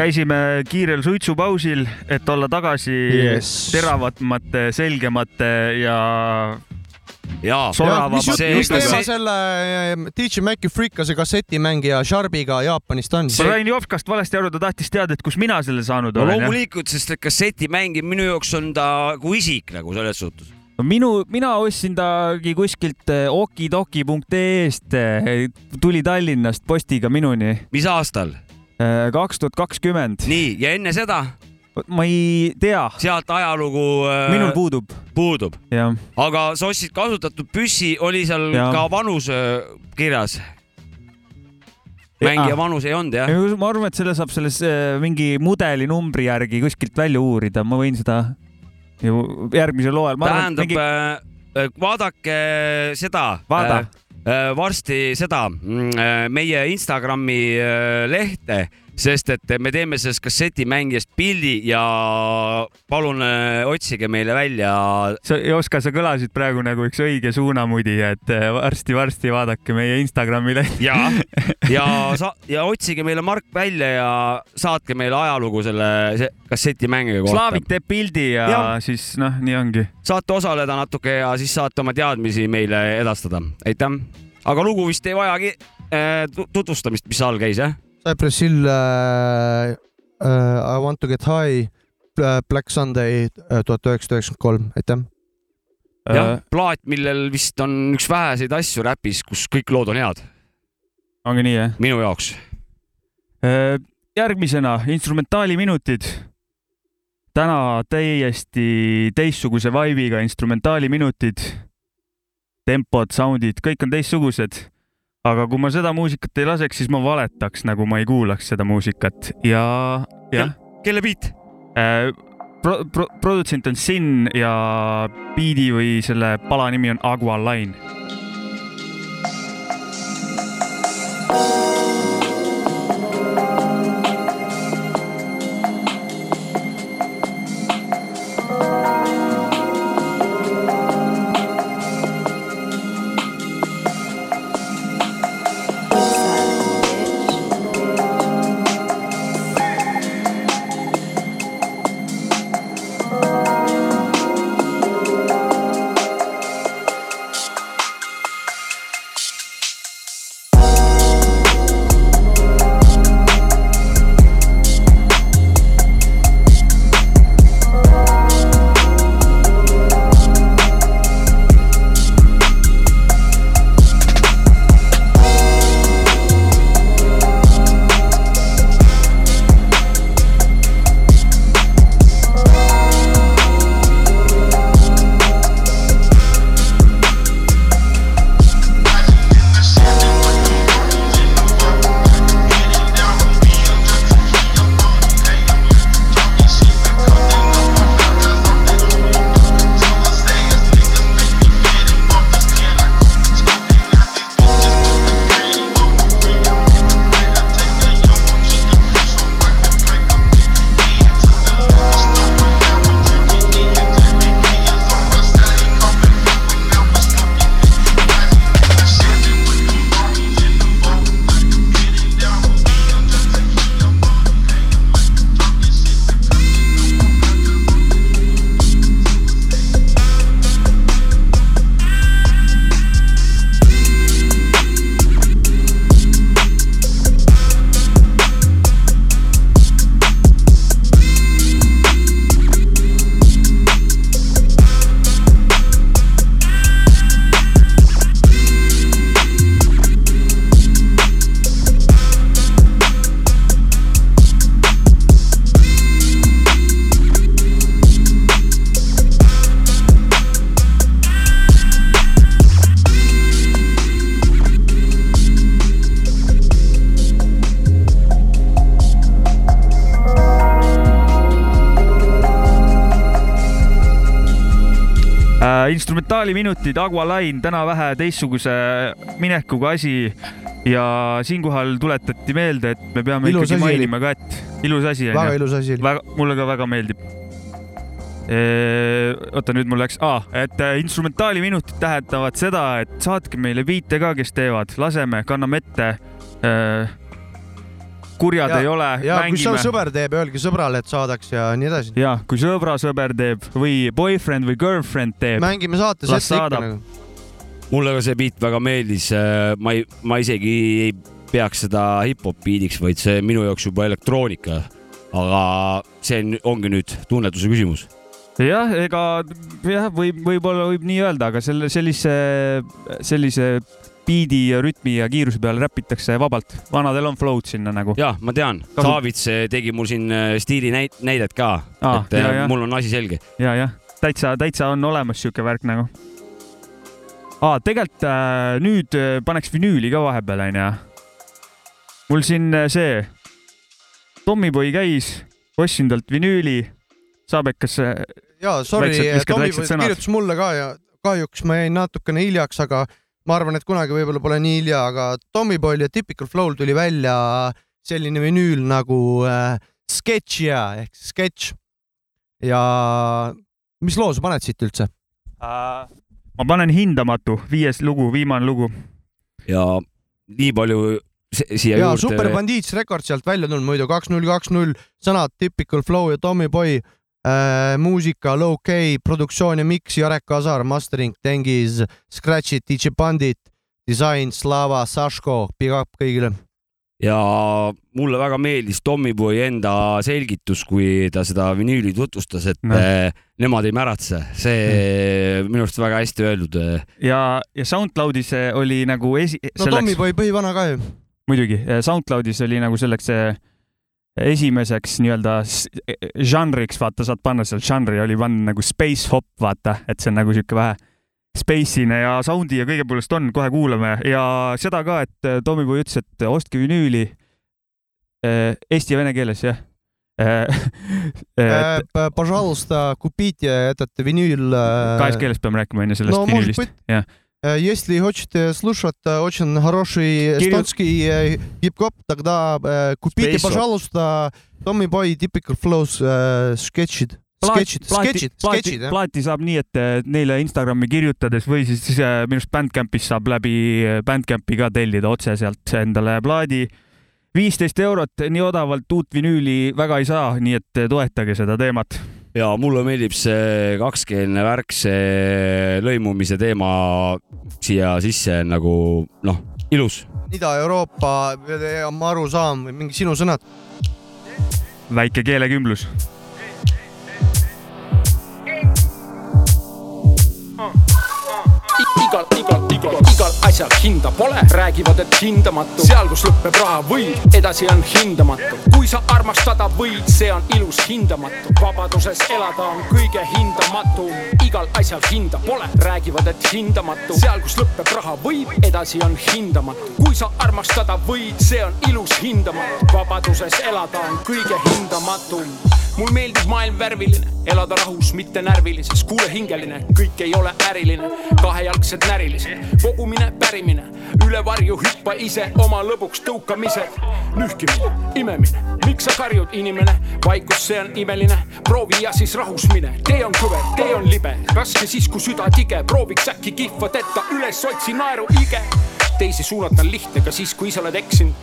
Käisime kiirel suitsupausil, et olla tagasi Yes. teravamate, selgemate ja jaa, see- mis teema see- selle DJ Maci Freekase kassetimängija Sharpiga Jaapanist on? ma sain Jopskast valesti aru, ta tahtis teada, et kus mina selle saanud no olen. loomulikult, sest et kasseti mängimine minu jaoks on ta kui isik nagu selles suhtes. minu, mina ostsin tagi kuskilt eh, okidoki.ee-st, tuli Tallinnast postiga minuni, mis aastal? Kaks tuhat kakskümmend. nii, ja enne seda ma ei tea, sealt ajalugu äh, minul puudub, puudub, aga sa ostsid kasutatud püssi, oli seal Jaa. ka vanus äh, kirjas? mängija vanus ei olnud jah? ma arvan, et selle saab selles eh, mingi mudelinumbri järgi kuskilt välja uurida, ma võin seda ju järgmisel loel. tähendab mingi..., äh, vaadake seda. Vaada. Varsti seda mm, äh, meie Instagrami äh, lehte, sest et me teeme sellest kassetimängijast pildi ja palun äh, otsige meile välja. sa, Oskar, sa kõlasid praegu nagu üks õige suunamudi, et eh, varsti-varsti vaadake meie Instagrami lehte. ja, [LAUGHS] ja sa ja otsige meile Mark välja ja saatke meile ajalugu selle se- kassetimängija kohta Slaavik. teeb pildi ja, ja siis noh, nii ongi. saate osaleda natuke ja siis saate oma teadmisi meile edastada. aitäh. aga lugu vist ei vajagi äh, tu- tutvustamist, mis all käis, jah? Cypress Hill uh,, uh, I want to get high, Black Sunday äh, tuhat üheksasada üheksakümmend kolm, aitäh. jah, plaat, millel vist on üks väheseid asju räpis, kus kõik lood on head, ongi nii jah? minu jaoks. järgmisena instrumentaaliminutid. täna täiesti teistsuguse vibe'iga instrumentaaliminutid. tempod, sound'id, kõik on teistsugused. Aga kui ma seda muusikat ei laseks, siis ma valetaks, nagu ma ei kuulaks seda muusikat ja, jah. kelle beat? Pro, pro, produtsent on Sin ja biidi või selle pala nimi on Agua Line. Instrumentaaliminutid, Agua Line, täna vähe teistsuguse minekuga asi ja siinkohal tuletati meelde, et me peame Ilus ikkagi asi oli. mainima ka, et ilus asi on väga ilus asi oli. mulle ka väga meeldib. oota, nüüd mul läks ah,, et äh, instrumentaaliminutid tähendavad seda, et saatke meile biite ka, kes teevad, laseme, kanname ette. Kurjad Ja- ei ole, ja kui mängime. sõber teeb, öelge sõbrale, et saadaks ja nii edasi. ja kui sõbra-sõber teeb või boyfriend või girlfriend teeb, mängime saates ette ikka nagu. mulle ka see beat väga meeldis, ma ei, ma isegi ei peaks seda hip-hop beat'iks, vaid see minu jaoks juba elektroonika. aga see on, ongi nüüd tunnetuse küsimus. jah, ega jah, võib, võib-olla võib nii öelda, aga selle sellise, sellise biidi ja rütmi ja kiiruse peale räpitakse vabalt. vanadel on flow'd sinna nagu. jah, ma tean, Kasu- Taavits tegi mul siin eh, stiili näit-, näidet ka, Aa, et eh, ja, ja. mul on asi selge. ja, jah, täitsa, täitsa on olemas sihuke värk nagu. aa, tegelikult äh, nüüd äh, paneks vinüüli ka vahepeal onju. mul siin äh, see Tommyboy käis, ostsin talt vinüüli. Saabekas, ja sorry Väiksed-, viskad Tommy väiksed sõnad. kirjutas mulle ka ja kahjuks ma jäin natukene hiljaks, aga ma arvan, et kunagi võib-olla pole nii hilja, aga Tommyboy'l ja Typical Flow'l tuli välja selline vinüül nagu äh, Sketchia ehk Sketch. ja mis loo sa paned siit üldse? ma panen hindamatu, viies lugu, viimane lugu. ja nii palju siia ja juurde. Super Bandits Records sealt välja tulnud muidu kaks null kaks null, sõnad Typical Flow ja Tommyboy äh,, muusika Low K, produktsioon ja mix Jarek Kasar, mastering Tengiz, Scratchid, DJ Bandit, disain Slava Saško, big up kõigile. ja mulle väga meeldis Tommyboy enda selgitus, kui ta seda vinüüli tutvustas, et no. nemad ei märatse, see minu arust väga hästi öeldud. ja, ja SoundCloudis äh, oli nagu esi-. no Tommyboy põhivana ka ju. muidugi, SoundCloudis oli nagu selleks see esimeseks nii-öelda s- žanriks , vaata , saad panna seal žanri oli panna nagu space hop , vaata , et see on nagu sihuke vähe space'ine ja sound'i ja kõige poolest on , kohe kuulame ja seda ka , et äh, Tommyboy ütles , et ostke vinüüli äh, eesti ja vene keeles , jah . Э, Пожалуйста , купите этот винюль . kahes keeles peame rääkima onju sellest no может vinüülist быть , jah . Э, Если хотите слушать э, очень хороший Кирилл- эстонский э, хип-хоп, тогда э, купите, Space Hop. пожалуйста, Tommy Boy Typical Flows э, sketchid . Sketchid , sketchid , sketchid , jah . plaati saab nii , et äh, neile Instagrami kirjutades või siis äh, minu arust Bandcampis saab läbi äh, Bandcampi ka tellida otse sealt endale plaadi . viisteist eurot , nii odavalt uut vinüüli väga ei saa , nii et äh, toetage seda teemat . ja mulle meeldib see kakskeelne värk, see lõimumise teema siia sisse nagu noh, ilus. Ida-Euroopa, ma aru saan, või mingi sinu sõnad. väike keelekümblus. igal, igal asjal hinda pole, räägivad, et hindamatu, seal, kus lõpeb raha võid, edasi on hindamatu. kui sa armastada võid, see on ilus hindamatu, vabaduses elada on kõige hindamatum. igal asjal hinda pole, räägivad, et hindamatu, seal, kus lõpeb raha võid, edasi on hindamatu. kui sa armastada võid, see on ilus hindamatu, vabaduses elada on kõige hindamatum mul meeldib maailm värviline, elada rahus, mitte närvilises, kuule hingeline, kõik ei ole äriline, kahejalgsed närilised, kogumine, pärimine, üle varju hüppa ise oma lõbuks tõukamised, nühkimine, imemine, miks sa karjud, inimene, vaikus, see on imeline, proovi ja siis rahus mine, tee on kõver, tee on libe, raske siis, kui süda tige, prooviks äkki kihvadeta üles otsi naeru ige. Teisi suunata on lihtne ka siis, kui ise oled eksinud.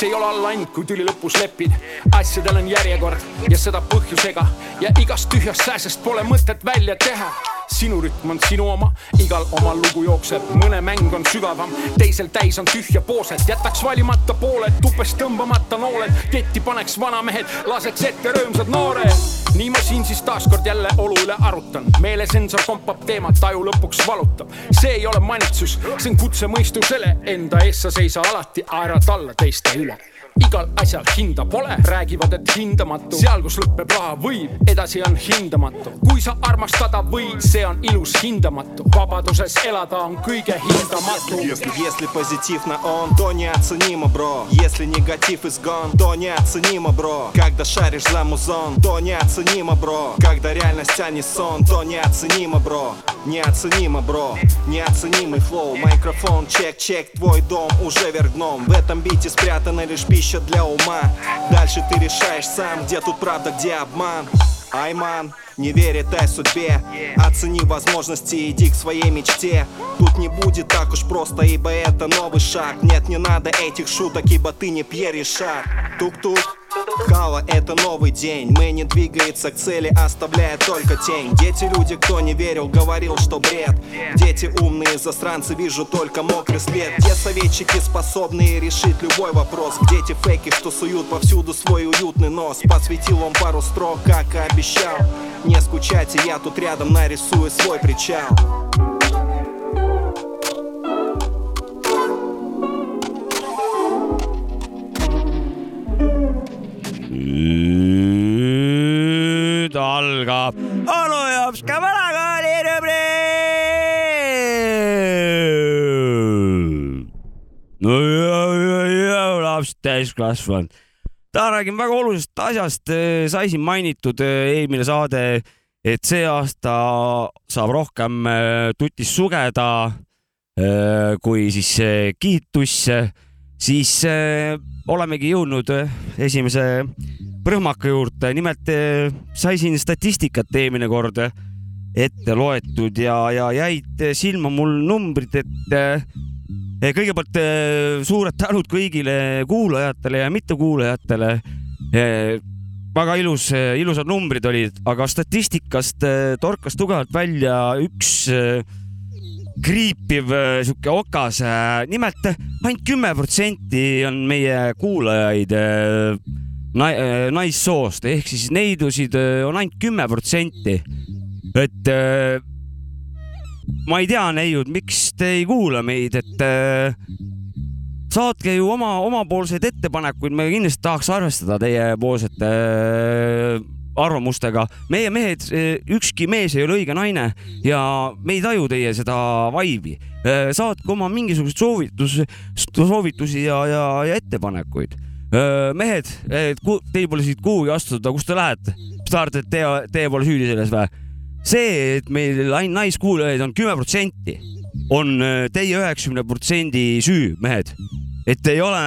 see ei ole alla ainult, kui tüli lõpus lepid. asjadel on järjekord ja seda põhjusega. Ja igast tühjast sääsest pole mõtet välja teha sinu rütm on sinu oma, igal oma lugu jookseb, mõne mäng on sügavam, teisel täis on tühja pooset, jätaks valimata pooled, tupest tõmbamata nooled, ketti paneks vanamehed, laseks ette rõõmsad noored. nii ma siin siis taaskord jälle olu üle arutan, meelesensor kompab teemat, taju lõpuks valutab. see ei ole manitsus, see on kutse mõistusele, enda ees sa seisa alati, aerad alla teiste üle igal asjal hinda pole, räägivad, et hindamatu, seal, kus lõpeb raha võib, edasi on hindamatu. kui sa armastada võid, see on ilus hindamatu, vabaduses elada on kõige hindamatum. Если, если позитив на он, то неоценимо, бро. Если негатив изгон, то неоценимо, бро. Когда шаришь за музон, то неоценимо бро. Когда реальность, а не сон, то неоценимо, бро. Неоценимо, бро. Неоценимый флоу Микрофон, чек, чек, твой дом уже вверх В этом бите спрятана лишь пища для ума. Дальше ты решаешь сам, где тут правда, где обман. Айман, не верь этой судьбе. Оцени возможности, иди к своей мечте. Тут не будет так уж просто, ибо это новый шаг. Нет, не надо этих шуток, ибо ты не Пьер Ришар. Тук-тук, Кава это новый день. Мы не двигается к цели, оставляя только тень. Дети люди, кто не верил, говорил, что бред. Дети умные засранцы, вижу только мокрый след. Где советчики способные решить любой вопрос. Где те фейки, что суют повсюду свой уютный нос. Посвятил он пару строк, как и обещал. Не скучайте, я тут рядом нарисую свой причал nüüd algab onu jops ka vanakooli rubriik. no ja laps täiskasvanud. täna räägime väga olulisest asjast, sai siin mainitud eh, eelmine saade, et see aasta saab rohkem eh, tutis sugeda eh, kui siis eh, kiitusse, siis eh, olemegi jõudnud eh, esimese prõhmaka juurde, nimelt eh, sai siin statistikat eelmine kord eh, ette loetud ja, ja jäid silma mul numbrid, et eh, kõigepealt suured tänud kõigile kuulajatele ja mittekuulajatele. väga ilus, ilusad numbrid olid, aga statistikast torkas tugevalt välja üks eh, kriipiv eh, sihuke okas. nimelt ainult kümme protsenti on meie kuulajaid eh, naissoost ehk siis neidusid on ainult kümme protsenti. et ma ei tea, neiud, miks te ei kuula meid, et äh, saatke ju oma, omapoolseid ettepanekuid, me kindlasti tahaks arvestada teiepoolsete äh, arvamustega. meie mehed, ükski mees ei ole õige naine ja me ei taju teie seda vaibi. saatke oma mingisuguseid soovitus, soovitusi ja, ja, ja ettepanekuid. mehed, teil pole siit kuhugi astuda, kus te lähete? mis te arvate, et teie, teie pole süüdi selles või? see, et meil ainult naiskuulajaid on kümme protsenti, on teie üheksakümne protsendi süü, mehed. Et ei ole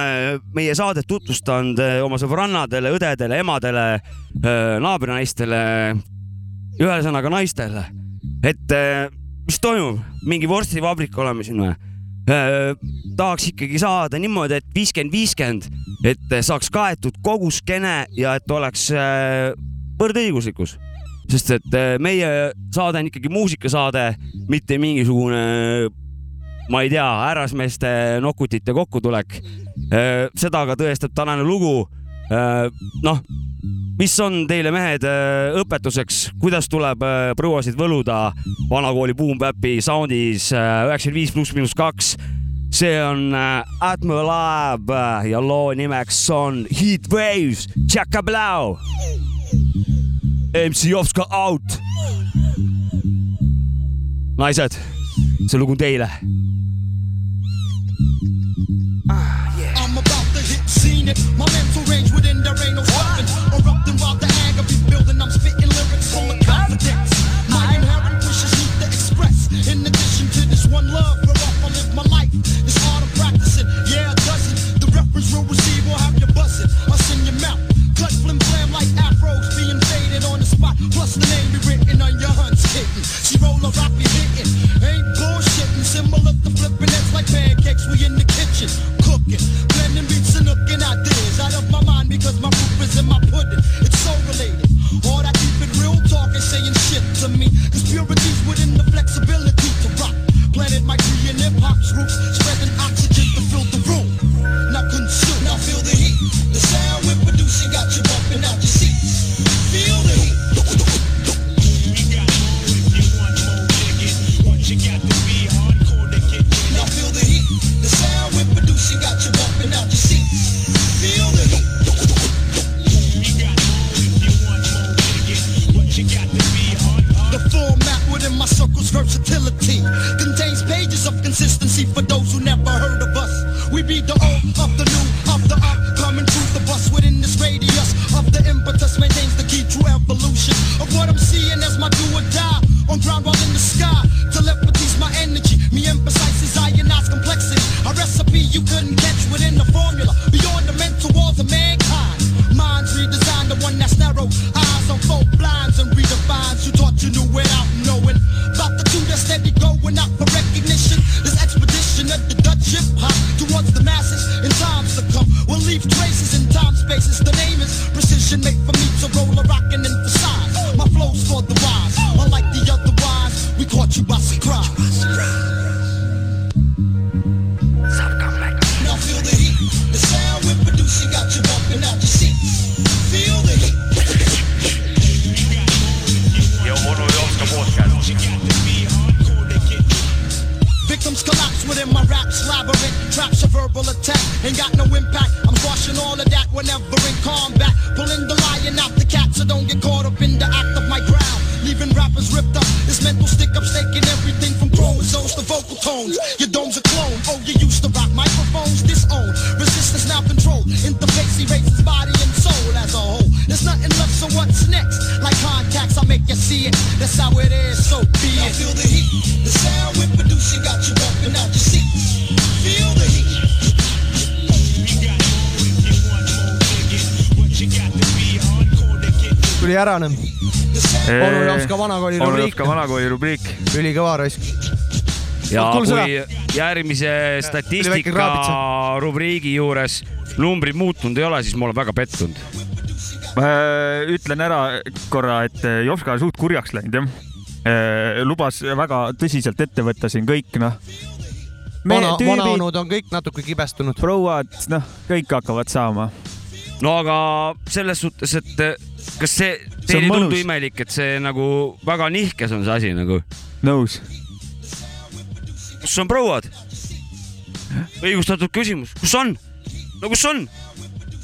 meie saadet tutvustanud äh, oma sõbrannadele, õdedele, emadele, naabrinaistele, ühesõnaga naistele. et äh, mis toimub, mingi vorstivabrik oleme siin või? tahaks ikkagi saada niimoodi, et viiskümmend, viiskümmend, et saaks kaetud kogu skeene ja et oleks võrdõiguslikkus sest et meie saade on ikkagi muusikasaade, mitte mingisugune, ma ei tea, härrasmeeste nokutite kokkutulek. seda ka tõestab tänane lugu. noh, mis on teile mehed äh, õpetuseks, kuidas tuleb äh, prouasid võluda vanakooli Boom Bapi sound'is äh, üheksakümmend viis pluss miinus kaks see on äh, Atmo Lab äh, ja loo nimeks on Heat Waves, Tšaka Blau. MC Jovska out. naised, see lugu on teile. it. My man. nüüd. onu Jopska vanakooli onu rubriik. Jopska vanakooli rubriik. ülikõva raisk. ja kui järgmise statistika rubriigi juures numbrid muutunud ei ole, siis ma olen väga pettunud. ütlen ära korra, et Jopska on suht kurjaks läinud jah. lubas väga tõsiselt ette võtta siin kõik noh. vana, vanaonud on kõik natuke kibestunud. prouad, noh, kõik hakkavad saama. no aga selles suhtes, et kas see, See teile on ei tundu imelik, et see nagu väga nihkes on see asi nagu? nõus. kus on prouad? õigustatud küsimus, kus on? no kus on?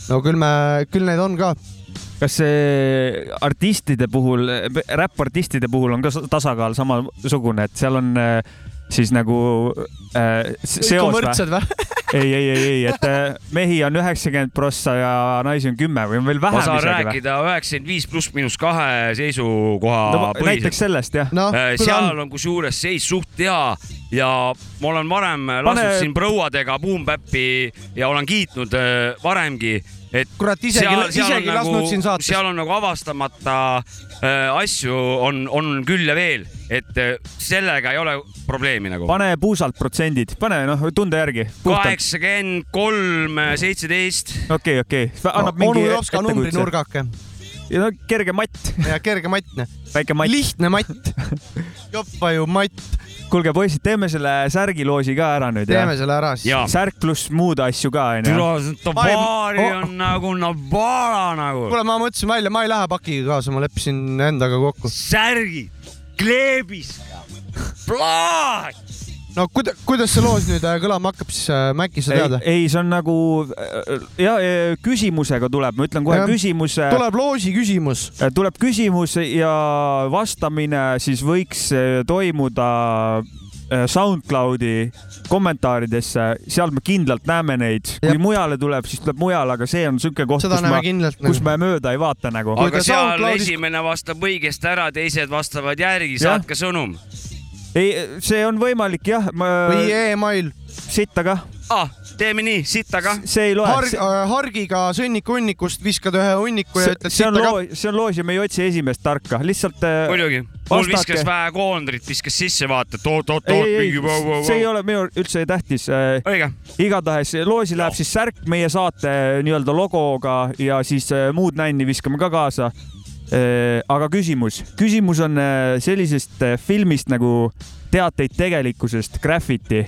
no küll me, küll neid on ka. kas see artistide puhul, räppartistide puhul on ka tasakaal samasugune, et seal on äh, siis nagu äh, on seos või? [LAUGHS] ei, ei, ei, ei, et äh, mehi on üheksakümmend prossa ja naisi on kümme või on veel ma vähem saan isegi või? rääkida üheksakümmend viis pluss miinus kahe seisukoha No, näiteks sellest jah. No, seal on. kusjuures seis suht hea ja ma olen varem lasknud siin prouadega Boom Bap'i ja olen kiitnud äh, varemgi, et kurat, isegi, isegi on lasknud siin saates. seal on nagu avastamata äh, asju on, on küll ja veel, et äh, sellega ei ole probleemi nagu. pane puusalt protsendid, pane noh, tunde järgi. kaheksakümmend kolm, seitseteist. okei, okei, annab mingi onu Jopska ettekujutuse. numbrinurgake ja no kerge matt, ja kerge matt, väike matt. lihtne matt. [LAUGHS] joppa ju matt, kuulge poisid, teeme selle särgiloosi ka ära nüüd teeme selle ära siis. Särk pluss muud asju ka onju. Tabaari Ma ei- on nagu Nabala nagu. kuule, ma mõtlesin välja, ma ei lähe pakiga kaasa, ma leppisin endaga kokku. särgid, kleebis, plaat. No kuida-, kuidas see loos nüüd äh, kõlama hakkab siis äh,, Mäkki, sa tead? ei, see on nagu ja ja küsimusega tuleb, ma ütlen kohe Jah. küsimuse. tuleb loosi küsimus. tuleb küsimus ja vastamine siis võiks toimuda SoundCloudi kommentaaridesse, seal me kindlalt näeme neid, kui mujale tuleb, siis tuleb mujale, aga see on siuke koht, kus ma kus me mööda ei vaata nagu. aga seal SoundCloudis- esimene vastab õigesti ära, teised vastavad järgi, saatke sõnum. ei, see on võimalik jah, või email. sitta kah. ah, teeme nii, sitta kah. see ei loe Harg,. hargiga sõnniku hunnikust viskad ühe hunniku ja ütled see on sitta ka loo, see on loos ja me ei otsi esimest tarka, lihtsalt. muidugi, mul viskas vähe koondrit, viskas sisse, vaata, et oot-oot-oot, ei, ei, mingi see ei ole minu üldse tähtis. õige. igatahes loosi läheb siis särk meie saate nii-öelda logoga ja siis äh, muud nänni viskame ka kaasa. Aga küsimus, küsimus on äh, sellisest äh, filmist nagu Teateid tegelikkusest, Graffiti.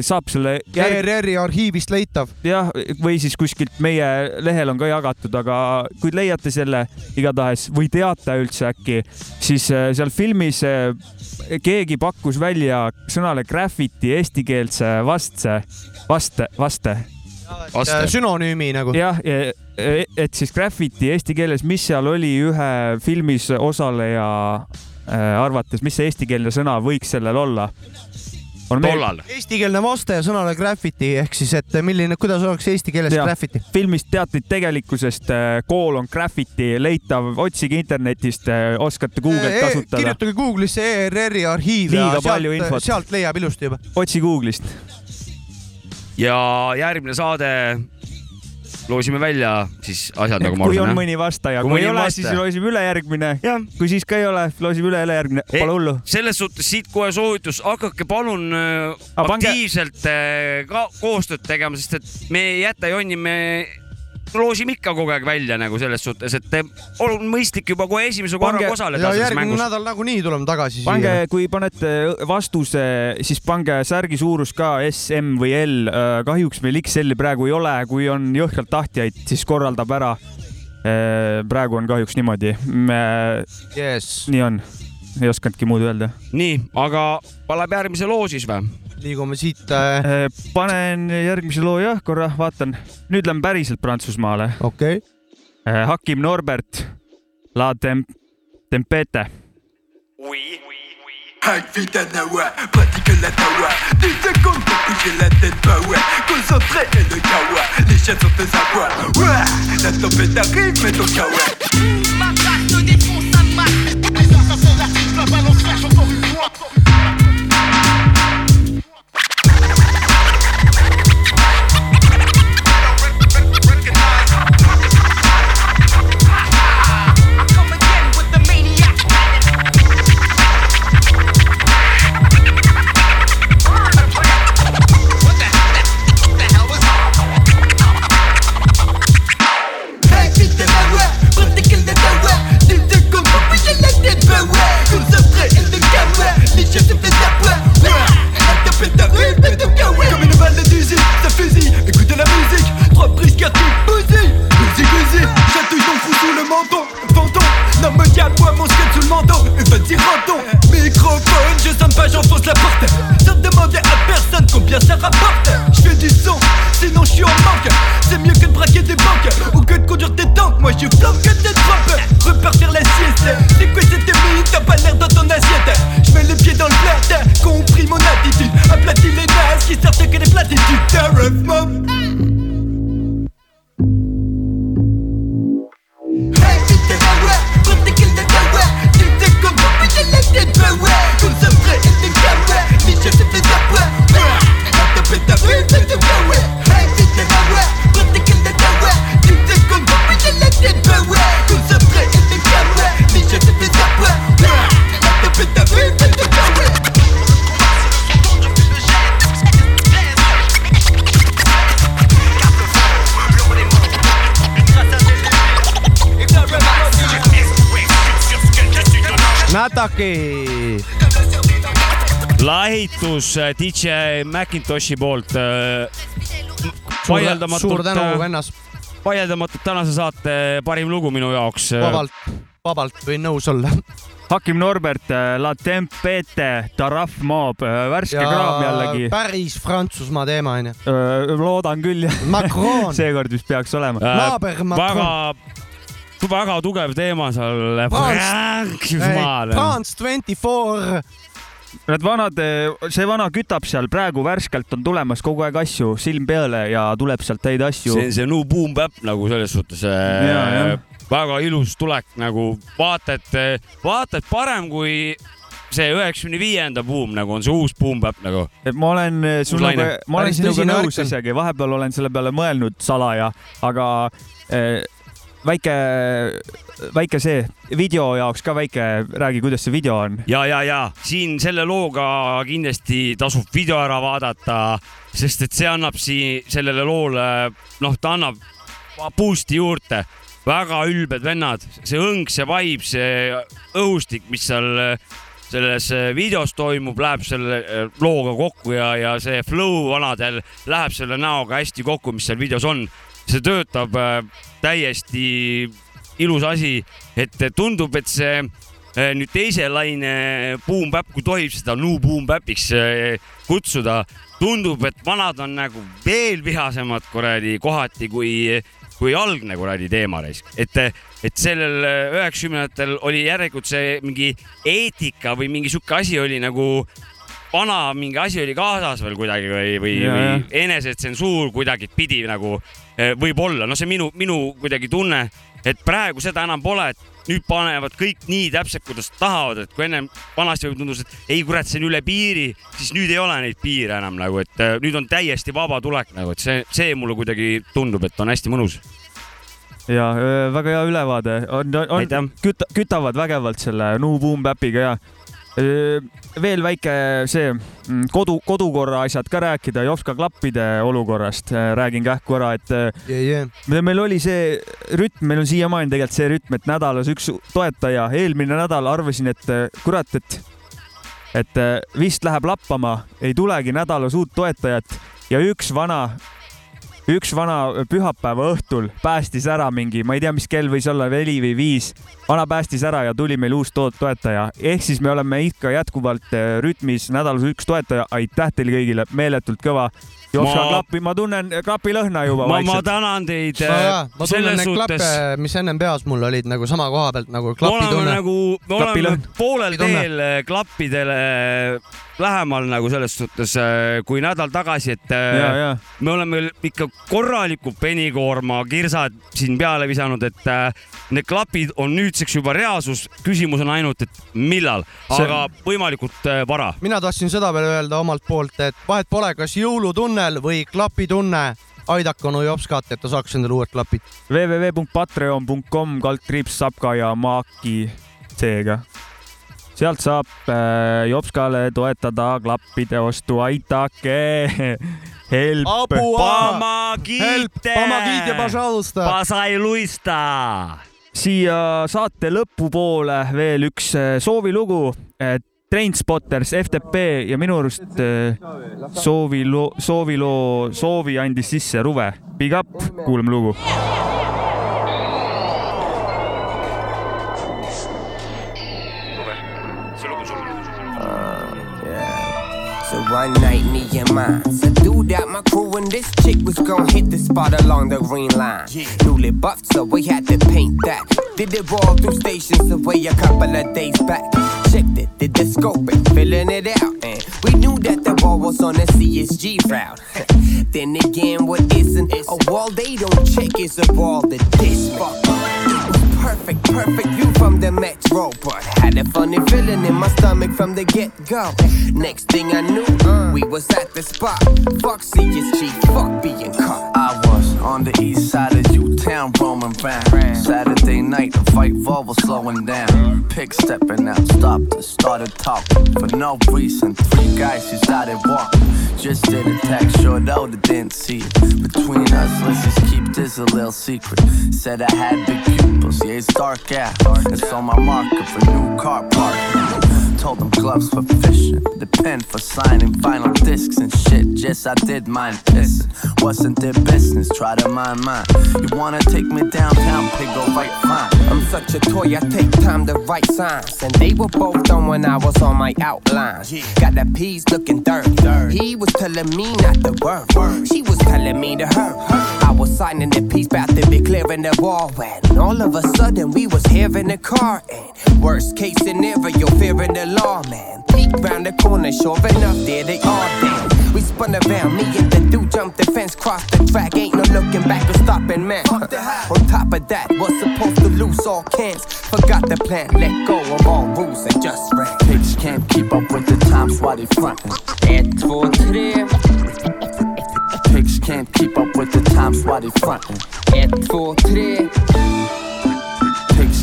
saab selle järg... ERR-i arhiivist leitav. jah, või siis kuskilt meie lehel on ka jagatud, aga kui leiate selle igatahes või teate üldse äkki, siis äh, seal filmis äh, keegi pakkus välja sõnale graffiti eestikeelse vastse, vaste, vaste. Vaste. sünonüümi nagu. jah, et siis graffiti eesti keeles, mis seal oli ühe filmis osaleja äh, arvates, mis see eestikeelne sõna võiks sellel olla? tollal. eestikeelne vaste sõnale graffiti ehk siis, et milline, kuidas oleks eesti keeles Jah. graffiti? filmist teatrid tegelikkusest, kool on graffiti leitav, otsige internetist, oskate Google'it kasutada, E, kirjutage Google'isse ERR-i arhiiv ja sealt, sealt leiab ilusti juba. otsi Google'ist. Ja järgmine saade. Loosime välja siis asjad nagu ma kui aru on mõni vastaja, Kui kui ei ole, siis loosime ülejärgmine. kui siis ka ei ole, loosime üle ülejärgmine, pole hullu. selles suhtes siit kohe soovitus, hakake palun äh, pange- aktiivselt äh, ka koostööd tegema, sest et me ei jäta jonni, me loosime ikka kogu aeg välja nagu selles suhtes, et on mõistlik juba kohe esimese korraga Pange- osaleda ja selles järgmine mängus. nädal nagunii tuleme tagasi pange kui panete vastuse, siis pange särgi suurus ka S, M või L. kahjuks meil XL-i praegu ei ole, kui on jõhkralt tahtjaid, siis korraldab ära. praegu on kahjuks niimoodi. Yes. nii on, ei osanudki muud öelda. nii, aga paneb järgmise loo siis või? Liigume siit äh.... panen järgmise loo jah, korra vaatan. nüüd lähme päriselt Prantsusmaale. okei okay.. Hakim Norbert, La Tem-, Tempete. Hack vite à Nawa, pratique la tawa 10 secondes pour toucher la tête, bah ouais Concentré et le kawa, les chiens sont tes abois Ouais, la tempête arrive, mets ton kawa Ma trace te défonce sa masse. Ça, ça c'est la suite, la balance flash encore une fois. Ou que de conduire des tanks, moi je lahitus äh, DJ Macintoshi poolt äh,. suur tänu, vennas. vaieldamatult tänase saate parim lugu minu jaoks. äh, vabalt, vabalt võin nõus olla. Hakim Norbert, La Tempete, Taraf Mob, värske kraam jällegi. päris Prantsusmaa teema onju. loodan küll jah. Macron. [LAUGHS] seekord vist peaks olema. Naaber Macron. väga, väga tugev teema seal Prantsusmaal. France twenty four. Need vanad, see vana kütab seal praegu värskelt on tulemas kogu aeg asju silm peale ja tuleb sealt häid asju. see, see New Boom Bap nagu selles suhtes Ja, äh, jah. väga ilus tulek nagu vaata, et, vaata, et parem kui see üheksakümne viienda buum nagu on see uus Boom Bap nagu. ma olen sinuga laine., ma olen sinuga nõus on. isegi, vahepeal olen selle peale mõelnud salaja, aga eh, väike, väike see video jaoks ka väike, räägi, kuidas see video on. ja, ja, ja siin selle looga kindlasti tasub video ära vaadata, sest et see annab siin sellele loole, noh, ta annab boost'i juurde. väga ülbed vennad, see õng, see vibe, see õhustik, mis seal selles videos toimub, läheb selle äh, looga kokku ja, ja see flow vanadel läheb selle näoga hästi kokku, mis seal videos on. See töötab äh, täiesti ilus asi, et tundub, et see äh, nüüd teise laine Boom Bap, kui tohib seda New Boom Bapiks äh, kutsuda, tundub, et vanad on nagu veel vihasemad kuradi kohati kui, kui algne kuradi teema raisk, et, et sellel üheksakümnendatel oli järelikult see mingi eetika või mingi sihuke asi oli nagu vana mingi asi oli kaasas veel kuidagi või, või, või enesetsensuur kuidagi pidi nagu võib-olla, no see minu, minu kuidagi tunne, et praegu seda enam pole, et nüüd panevad kõik nii täpselt, kuidas tahavad, et kui ennem vanasti tundus, et ei kurat, see on üle piiri, siis nüüd ei ole neid piire enam nagu, et eh, nüüd on täiesti vaba tulek nagu, et see, see mulle kuidagi tundub, et on hästi mõnus. ja öö, väga hea ülevaade, on, on Aitäh., küta-, kütavad vägevalt selle New Boom Bapiga ja veel väike see mm, kodu, kodukorra asjad ka rääkida, Jopska klappide olukorrast äh, räägin kähku ära, et öö, yeah,. Yeah. me- meil oli see rütm, meil on siiamaani tegelikult see rütm, et nädalas üks toetaja, eelmine nädal arvasin, et kurat, et et vist läheb lappama, ei tulegi nädalas uut toetajat ja üks vana üks vana pühapäeva õhtul päästis ära mingi, ma ei tea, mis kell võis olla, neli või viis. Vana päästis ära ja tuli meil uus to- toetaja, ehk siis me oleme ikka jätkuvalt eh, rütmis nädalas üks toetaja, aitäh teile kõigile, meeletult kõva. Jopska Ma- klappi, ma tunnen klapilõhna juba ma, ma tänan teid ma, eh, ma tunnen neid klappe mis ennem peas mul olid nagu sama koha pealt nagu me oleme klapitunne. nagu, me oleme poolel teel eh, klappidele lähemal nagu selles suhtes eh, kui nädal tagasi, et eh, ja, ja me oleme ikka korraliku penikoorma kirsad siin peale visanud, et need klapid on nüüdseks juba reaalsus . küsimus on ainult , et millal , See- aga võimalikult äh, vara . mina tahtsin seda veel öelda omalt poolt , et vahet pole , kas jõulutunnel või klapitunne , aidake onu Jopskat , et ta saaks endale uued klapid . www.patreon.com kaldkriips Sapka ja Maaki C-ga . sealt saab äh, Jopskale toetada klappide ostu , aitake . [LAUGHS] Help . Помогите! Помогите, пожалуйста . Pasailuista . Siia saate lõpupoole veel üks äh, soovilugu. Trainspotters, FTP ja minu arust äh, soovilo-, sooviloo, soovi andis sisse Ruve. Big up, kuulame lugu. So one night, me and mine subdued out my crew, and this chick was gonna hit the spot along the green line. Yeah. Newly buffed, so we had to paint that. Did it roll through stations away a couple of days back. Checked it, did the scoping, filling it out, and we knew that the wall was on the CSG route. [LAUGHS] then again, what isn't a wall they don't check is a wall that this fuck. Was perfect, perfect view from the metro, but had a funny feeling in my stomach from the get go. Next thing I knew, uh. we was at the spot. Fuck CSG, fuck being caught. I was on the east side of U-Town roaming round. Saturday night, the fight Volvo slowing down. Uh. Pick stepping out, stopped and started talking. For no reason, three guys who started walking. Just did a text, short out, didn't see it. Between us, let's just keep this a little secret. Said I had big yeah, it's dark out. It's on my marker for new car park. Told them gloves for fishing, the pen for signing vinyl discs and shit. Just I did mine pissing. Wasn't their business, try to mind mine. You wanna take me downtown, pig, go right fine. I'm such a toy, I take time to write signs. And they were both done when I was on my outlines. Got the P's looking dirty. He was telling me not to worry. She was telling me to hurry. I was signing the piece, about to be clearing the wall. And all of a sudden, we was here in the car. And worst case scenario, you're fearing the law, man. Peek round the corner, sure enough, there they are. Then we spun around, me and the dude jumped the fence, crossed the track. Ain't no looking back or stopping, man. On top of that, was supposed to lose all cans. Forgot the plan, let go of all rules and just ran. Pigs can't keep up with the times while they frontin'. Ett, två, tre. Pigs can't keep up with the times while they frontin'. Ett, två, tre.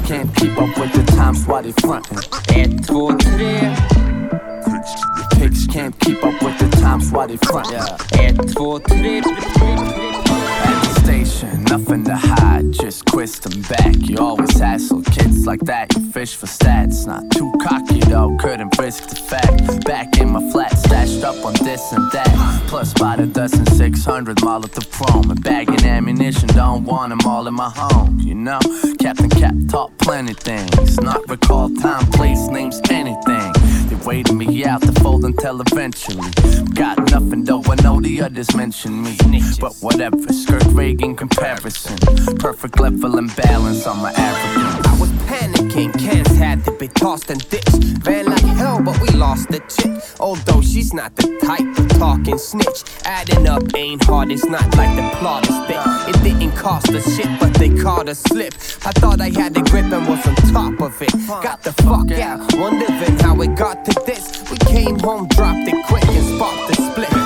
Can't keep up with the times while they frontin'. Ett, två, tre. Pigs can't keep up with the times while they frontin'. Tre. At the station, nothing to hide, just twist them back. You always hassle kids like that, you fish for stats. Not too cocky though, couldn't risk the fact. Back in my flat, stashed up on this and that. Plus, by the dozen, 600 Molotov chrome. And bagging ammunition, don't want them all in my home. You know, Captain Cap taught plenty things. Not recall time, place, names, anything. Waited me out to fold until eventually. Got nothing though, I know the others mention me. But whatever, skirt Reagan comparison. Perfect level and balance on my African. I was panicking tin cans had to be tossed and ditched. Ran like hell, but we lost the chick. Although she's not the type to talk and snitch. Adding up ain't hard, it's not like the plot is thick. It didn't cost a shit, but they called a slip. I thought I had the grip and was on top of it. Got the fuck out, wondering how it got to this. We came home, dropped it quick and sparked the split.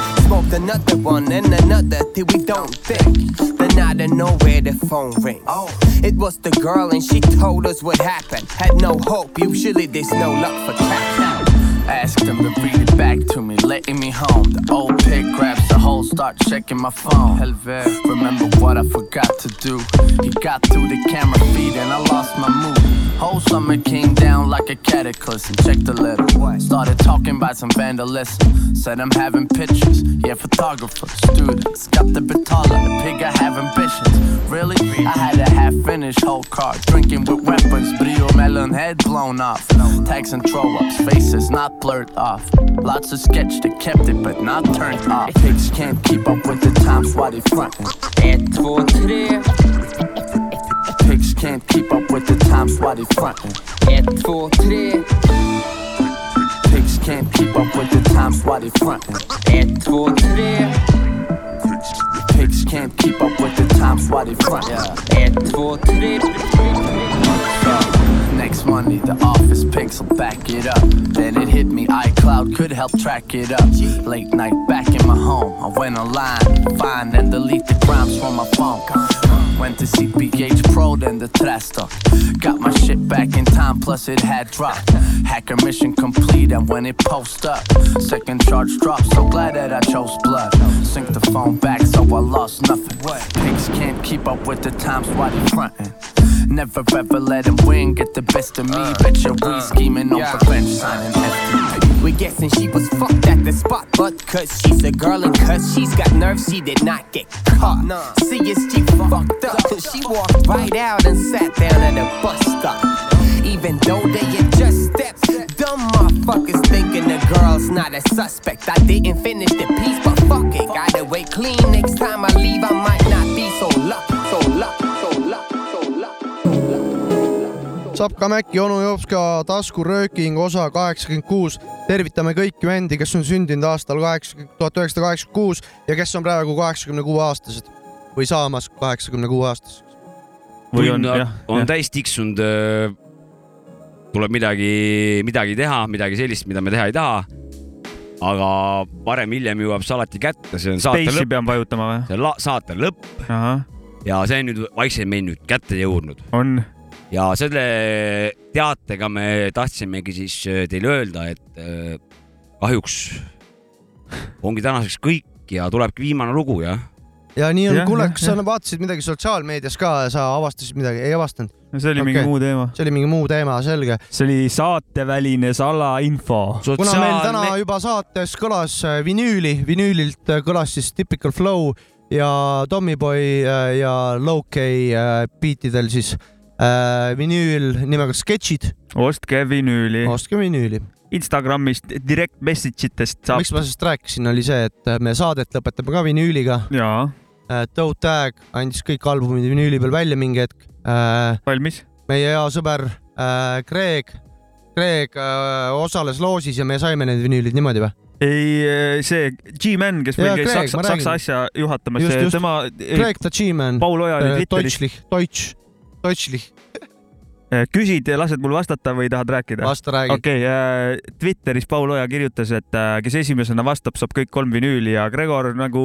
Smoked another one and another till we don't think. Then out of nowhere the phone rings. Oh. It was the girl and she told us what happened. Had no hope, usually there's no luck for cat. Asked him to read it back to me, letting me home. The old pig grabs the hole, start checking my phone. Helvet, remember what I forgot to do. He got through the camera feed and I lost my mood. Whole summer came down like a cataclysm. Checked the letter. Started talking about some vandalism. Said I'm having pictures. Yeah, photographers, students. Got the bit taller. The pig I have ambitions. Really? I had a half finished whole car. Drinking with weapons. Brio melon head blown off. Tags and throw ups. Faces not blurred off. Lots of sketch that kept it but not turned off. Pigs can't keep up with the times while they frontin'. Ett, två, tre. Pigs can't keep up with the times while they frontin'. Ett, två, tre. Pigs can't keep up with the times while they frontin'. Ett, två, tre. Pigs can't keep up with the times while they frontin'. Ett, två, tre. Next Monday, the office will back it up. Then it hit me, iCloud could help track it up. Late night back in my home, I went online, find and delete the crimes from my phone. Went to CPH Pro, then the trash talk. Got my shit back in time, plus it had dropped. Hacker mission complete, and when it post up, second charge dropped. So glad that I chose blood. Sync the phone back, so I lost nothing. Pigs can't keep up with the times while they frontin'. Never ever let him win, get the best of me. Uh, Bet your uh, we scheming on revenge, signing FTP. We guessing she was fucked at the spot, but cause she's a girl and cause she's got nerves, she did not get caught. CSG fucked up, cause [LAUGHS] she walked right out and sat down at a bus stop. Even though they had just steps, dumb motherfuckers thinking the girl's not a suspect. I didn't finish the piece, but fuck it, gotta wait clean. Next time I leave, I might Sapka Mäkki, onu Jopska taskurööking osa kaheksakümmend kuus. tervitame kõiki vendi, kes on sündinud aastal kaheksakümmend, tuhat üheksasada kaheksakümmend kuus ja kes on praegu kaheksakümne kuue aastased või saamas kaheksakümne kuue aastaseks. või on, on, täis tiksunud. tuleb midagi, midagi teha, midagi sellist, mida me teha ei taha. aga varem-hiljem jõuab see alati kätte, see on saate Space'i lõpp, pean vajutama või? see on la- saate lõpp ja see on nüüd vaikselt meil nüüd kätte jõudnud on. Ja selle teatega me tahtsimegi siis äh, teile öelda, et äh, kahjuks ongi tänaseks kõik ja tulebki viimane lugu jah. ja nii on kuule, kas sa vaatasid midagi sotsiaalmeedias ka, sa avastasid midagi, ei avastanud? see oli mingi Okei. muu teema. see oli mingi muu teema, selge. see oli saateväline salainfo. kuna meil täna juba saates kõlas äh, vinüüli, vinüülilt kõlas siis Typical Flow ja Tommyboy ja Low-K beatidel siis vinüül nimega Sketšid. ostke vinüüli. ostke vinüüli. Instagramist direct message itest saab. miks ma sellest rääkisin, oli see, et äh, me saadet lõpetame ka vinüüliga. jaa, Toe Tag andis kõik albumid vinüüli peal välja mingi hetk. valmis. meie hea sõber äh, Greg, Greg äh, osales loosis ja me saime need vinüülid niimoodi või? ei, see G-Man, kes meil käis saksa, saksa asja juhatamas tema, Greg the G-Man. Paul Oja oli Twitteris. Deutschlich, Deutsch, Deutschlich, küsid ja lased mul vastata või tahad rääkida? vasta räägi. okei okay,, Twitteris Paul Oja kirjutas, et äh, kes esimesena vastab, saab kõik kolm vinüüli ja Gregor nagu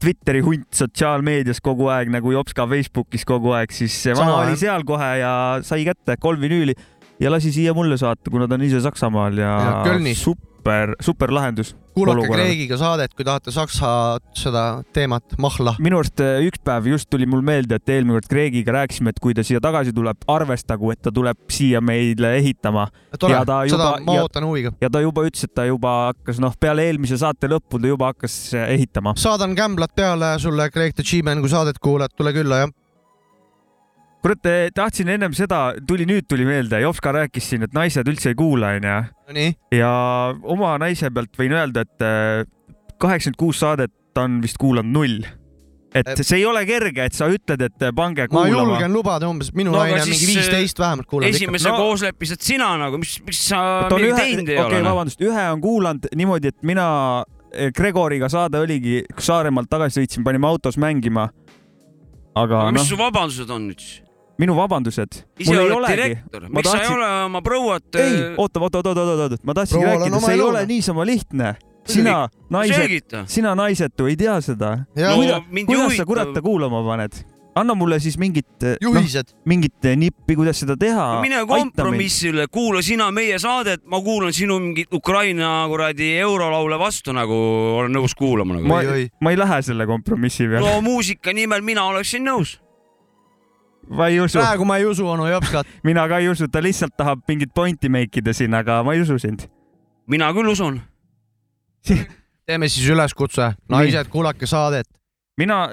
Twitteri hunt sotsiaalmeedias kogu aeg nagu jops ka Facebookis kogu aeg, siis see vana Sama, oli seal kohe ja sai kätte kolm vinüüli ja lasi siia mulle saata, kuna ta on ise Saksamaal ja, Ja Kölnis. super, super lahendus. Kuulake Greigiga saadet, kui tahate Saksa seda teemat mahla. minu arust äh, üks päev just tuli mul meelde, et eelmine kord Greigiga rääkisime, et kui ta siia tagasi tuleb, arvestagu, et ta tuleb siia meile ehitama. tore, Ja ta seda juba- ma ootan huviga. ja ta juba ütles, et ta juba hakkas, noh, peale eelmise saate lõppu ta juba hakkas äh, ehitama. saadan kämblad peale sulle, Greg the G-Man, kui saadet kuulad, tule külla, jah. kurat, tahtsin ennem seda, tuli nüüd tuli meelde, Jopska rääkis siin, et naised üldse ei kuula, onju. ja oma naise pealt võin öelda, et äh, kaheksakümmend kuus saadet on vist kuulanud null. et see ei ole kerge, et sa ütled, et pange ma kuulama. julgen lubada umbes, minu No naine on mingi viisteist vähemalt kuulab esimese no.. koos leppisid sina nagu, mis, miks sa ühe, teinud ei okei ole okay,, noh?? vabandust, ühe on kuulanud niimoodi, et mina eh, Gregoriga saade oligi, kui Saaremaalt tagasi sõitsin, panime autos mängima. aga aga mis noh, su vabandused on nüüd siis? Minu vabandused. ise oled direktor, miks sa ei ole oma prouat? ei, oota, oota, oota, oota, oota, ma tahtsingi Proual rääkida, see ei ole noh. niisama lihtne. sina, naised sina naisetu ei tea seda. Kuidas No mind, kuidas sa kurat kuulama paned? anna mulle siis mingit, Juhised. mingit nippi, kuidas seda teha. mine kompromissile, kuula sina meie saadet, ma kuulan sinu mingit Ukraina kuradi eurolaule vastu nagu olen nõus kuulama nagu. ma, ma ei lähe selle kompromissi peale no muusika nimel mina oleksin nõus. Ma ei usu. praegu ma ei usu onu Jopskat. [LAUGHS] mina ka ei usu, ta lihtsalt tahab mingit pointi make ida siin, aga ma ei usu sind. mina küll usun. [LAUGHS] teeme siis üleskutse, naised, kuulake saadet. mina,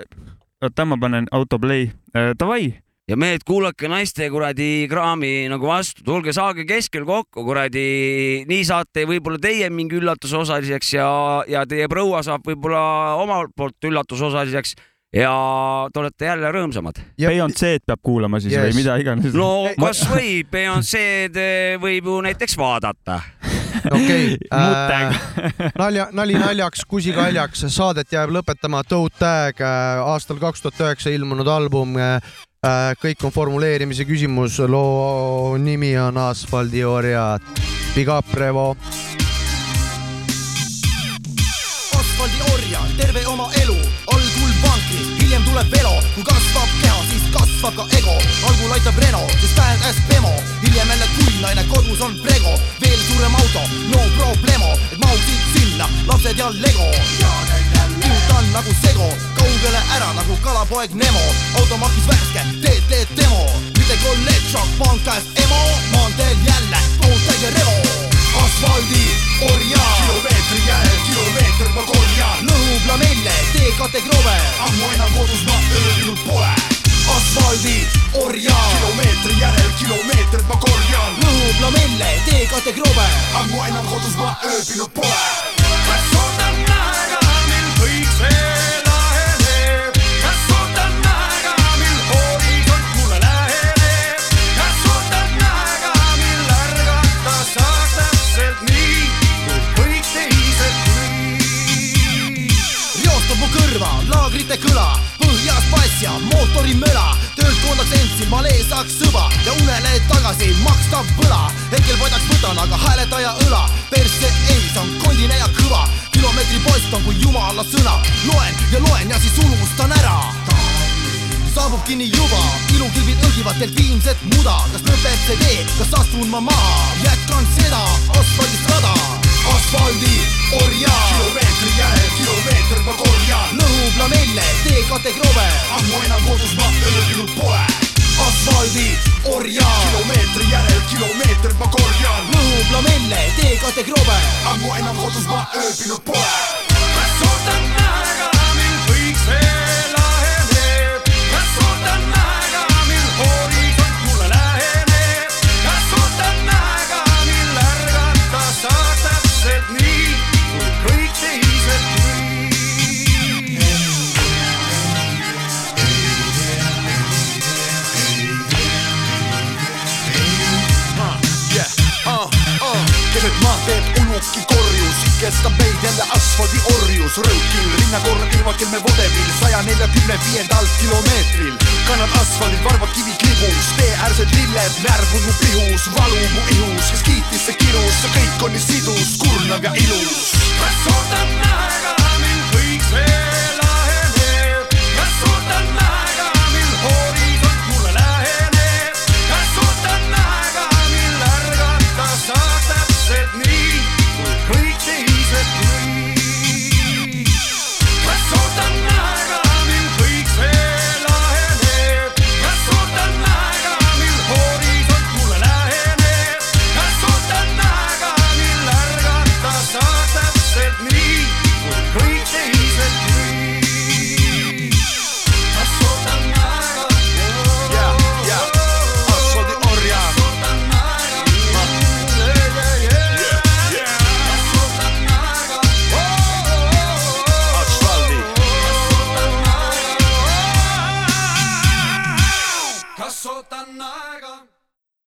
oota, ma panen autoplay äh,, davai. ja mehed, kuulake naiste kuradi kraami nagu vastu, tulge saage keskel kokku, kuradi, nii saate võib-olla teie mingi üllatuse osaliseks ja, ja teie proua saab võib-olla omalt poolt üllatuse osaliseks ja te olete jälle rõõmsamad. Beyonce'd peab kuulama siis yes. Või mida iganes. no kasvõi Beyonce'd võib ju näiteks vaadata. okei [LAUGHS] äh,, nalja, nali naljaks, kusi kaljaks, saadet jääb lõpetama Toe Tag äh, aastal kaks tuhat üheksa ilmunud album äh,. kõik on formuleerimise küsimus, loo nimi on Asfaldiorjad. Big up, Revo. asfaldiorja, terve oma elu, tuleb velo, kui kasvab keha, siis kasvab ka ego, algul aitab Reno, siis tähed as Bemo, hiljem jälle kull naine, kodus on Prego, veel suurem auto, no problemo, et mahuksid sinna, lapsed ja Lego. kihutan nagu sego, kaugele ära nagu kalapoeg Nemo, automakis värske, teed, teed demo, mitte kolleeg Šak, pank käest emo, maanteel jälle, tohutäis ja Revo, asfaldi orja, kilomeetri järel kilomeeter ma korjan. lõhub lamelle, teekate kroove, ammu enam kodus ma ööbinud pole. asfaldi orja, kilomeetri järel kilomeeter ma korjan. lõhub lamelle, teekate kroove, ammu enam kodus ma ööbinud pole. Põhjas bass ja mootori möla, töölt koondaks entsi, malee saaks sõba ja unele tagasi makstav võla. hetkel padjaks võtan, aga hääletaja õla, persse ees on kondine ja kõva, kilomeetri post on kui jumala sõna, loen ja loen ja siis unustan ära. Saabub kinni juba, ilukilbid õgivad delfiinset muda, kas lõpeb see tee, kas astun ma maha, jätkan seda. Asfaldist rada, asfaldi orja, kilomeetri järel kilomeeter ma korjan. lõhub lamelle, teekate kroove, ammu enam kodus ma ööbinud pole. asfaldi orja, kilomeetri järel kilomeeter ma korjan. lõhub lamelle, teekate kroove, ammu enam kodus ma ööbinud pole. Kestab meid jälle asfaldiorjus, rõukil linnakorra kõrvakil me vodevil saja neljakümne viiendal kilomeetril. kannad asfaldil varbakivi klibus, teeäärsed lilled närbunud mu pihus, valu mu ihus, kes kiitis see kirus, see kõik on nii sidus, kurnav ja ilus. kas ootan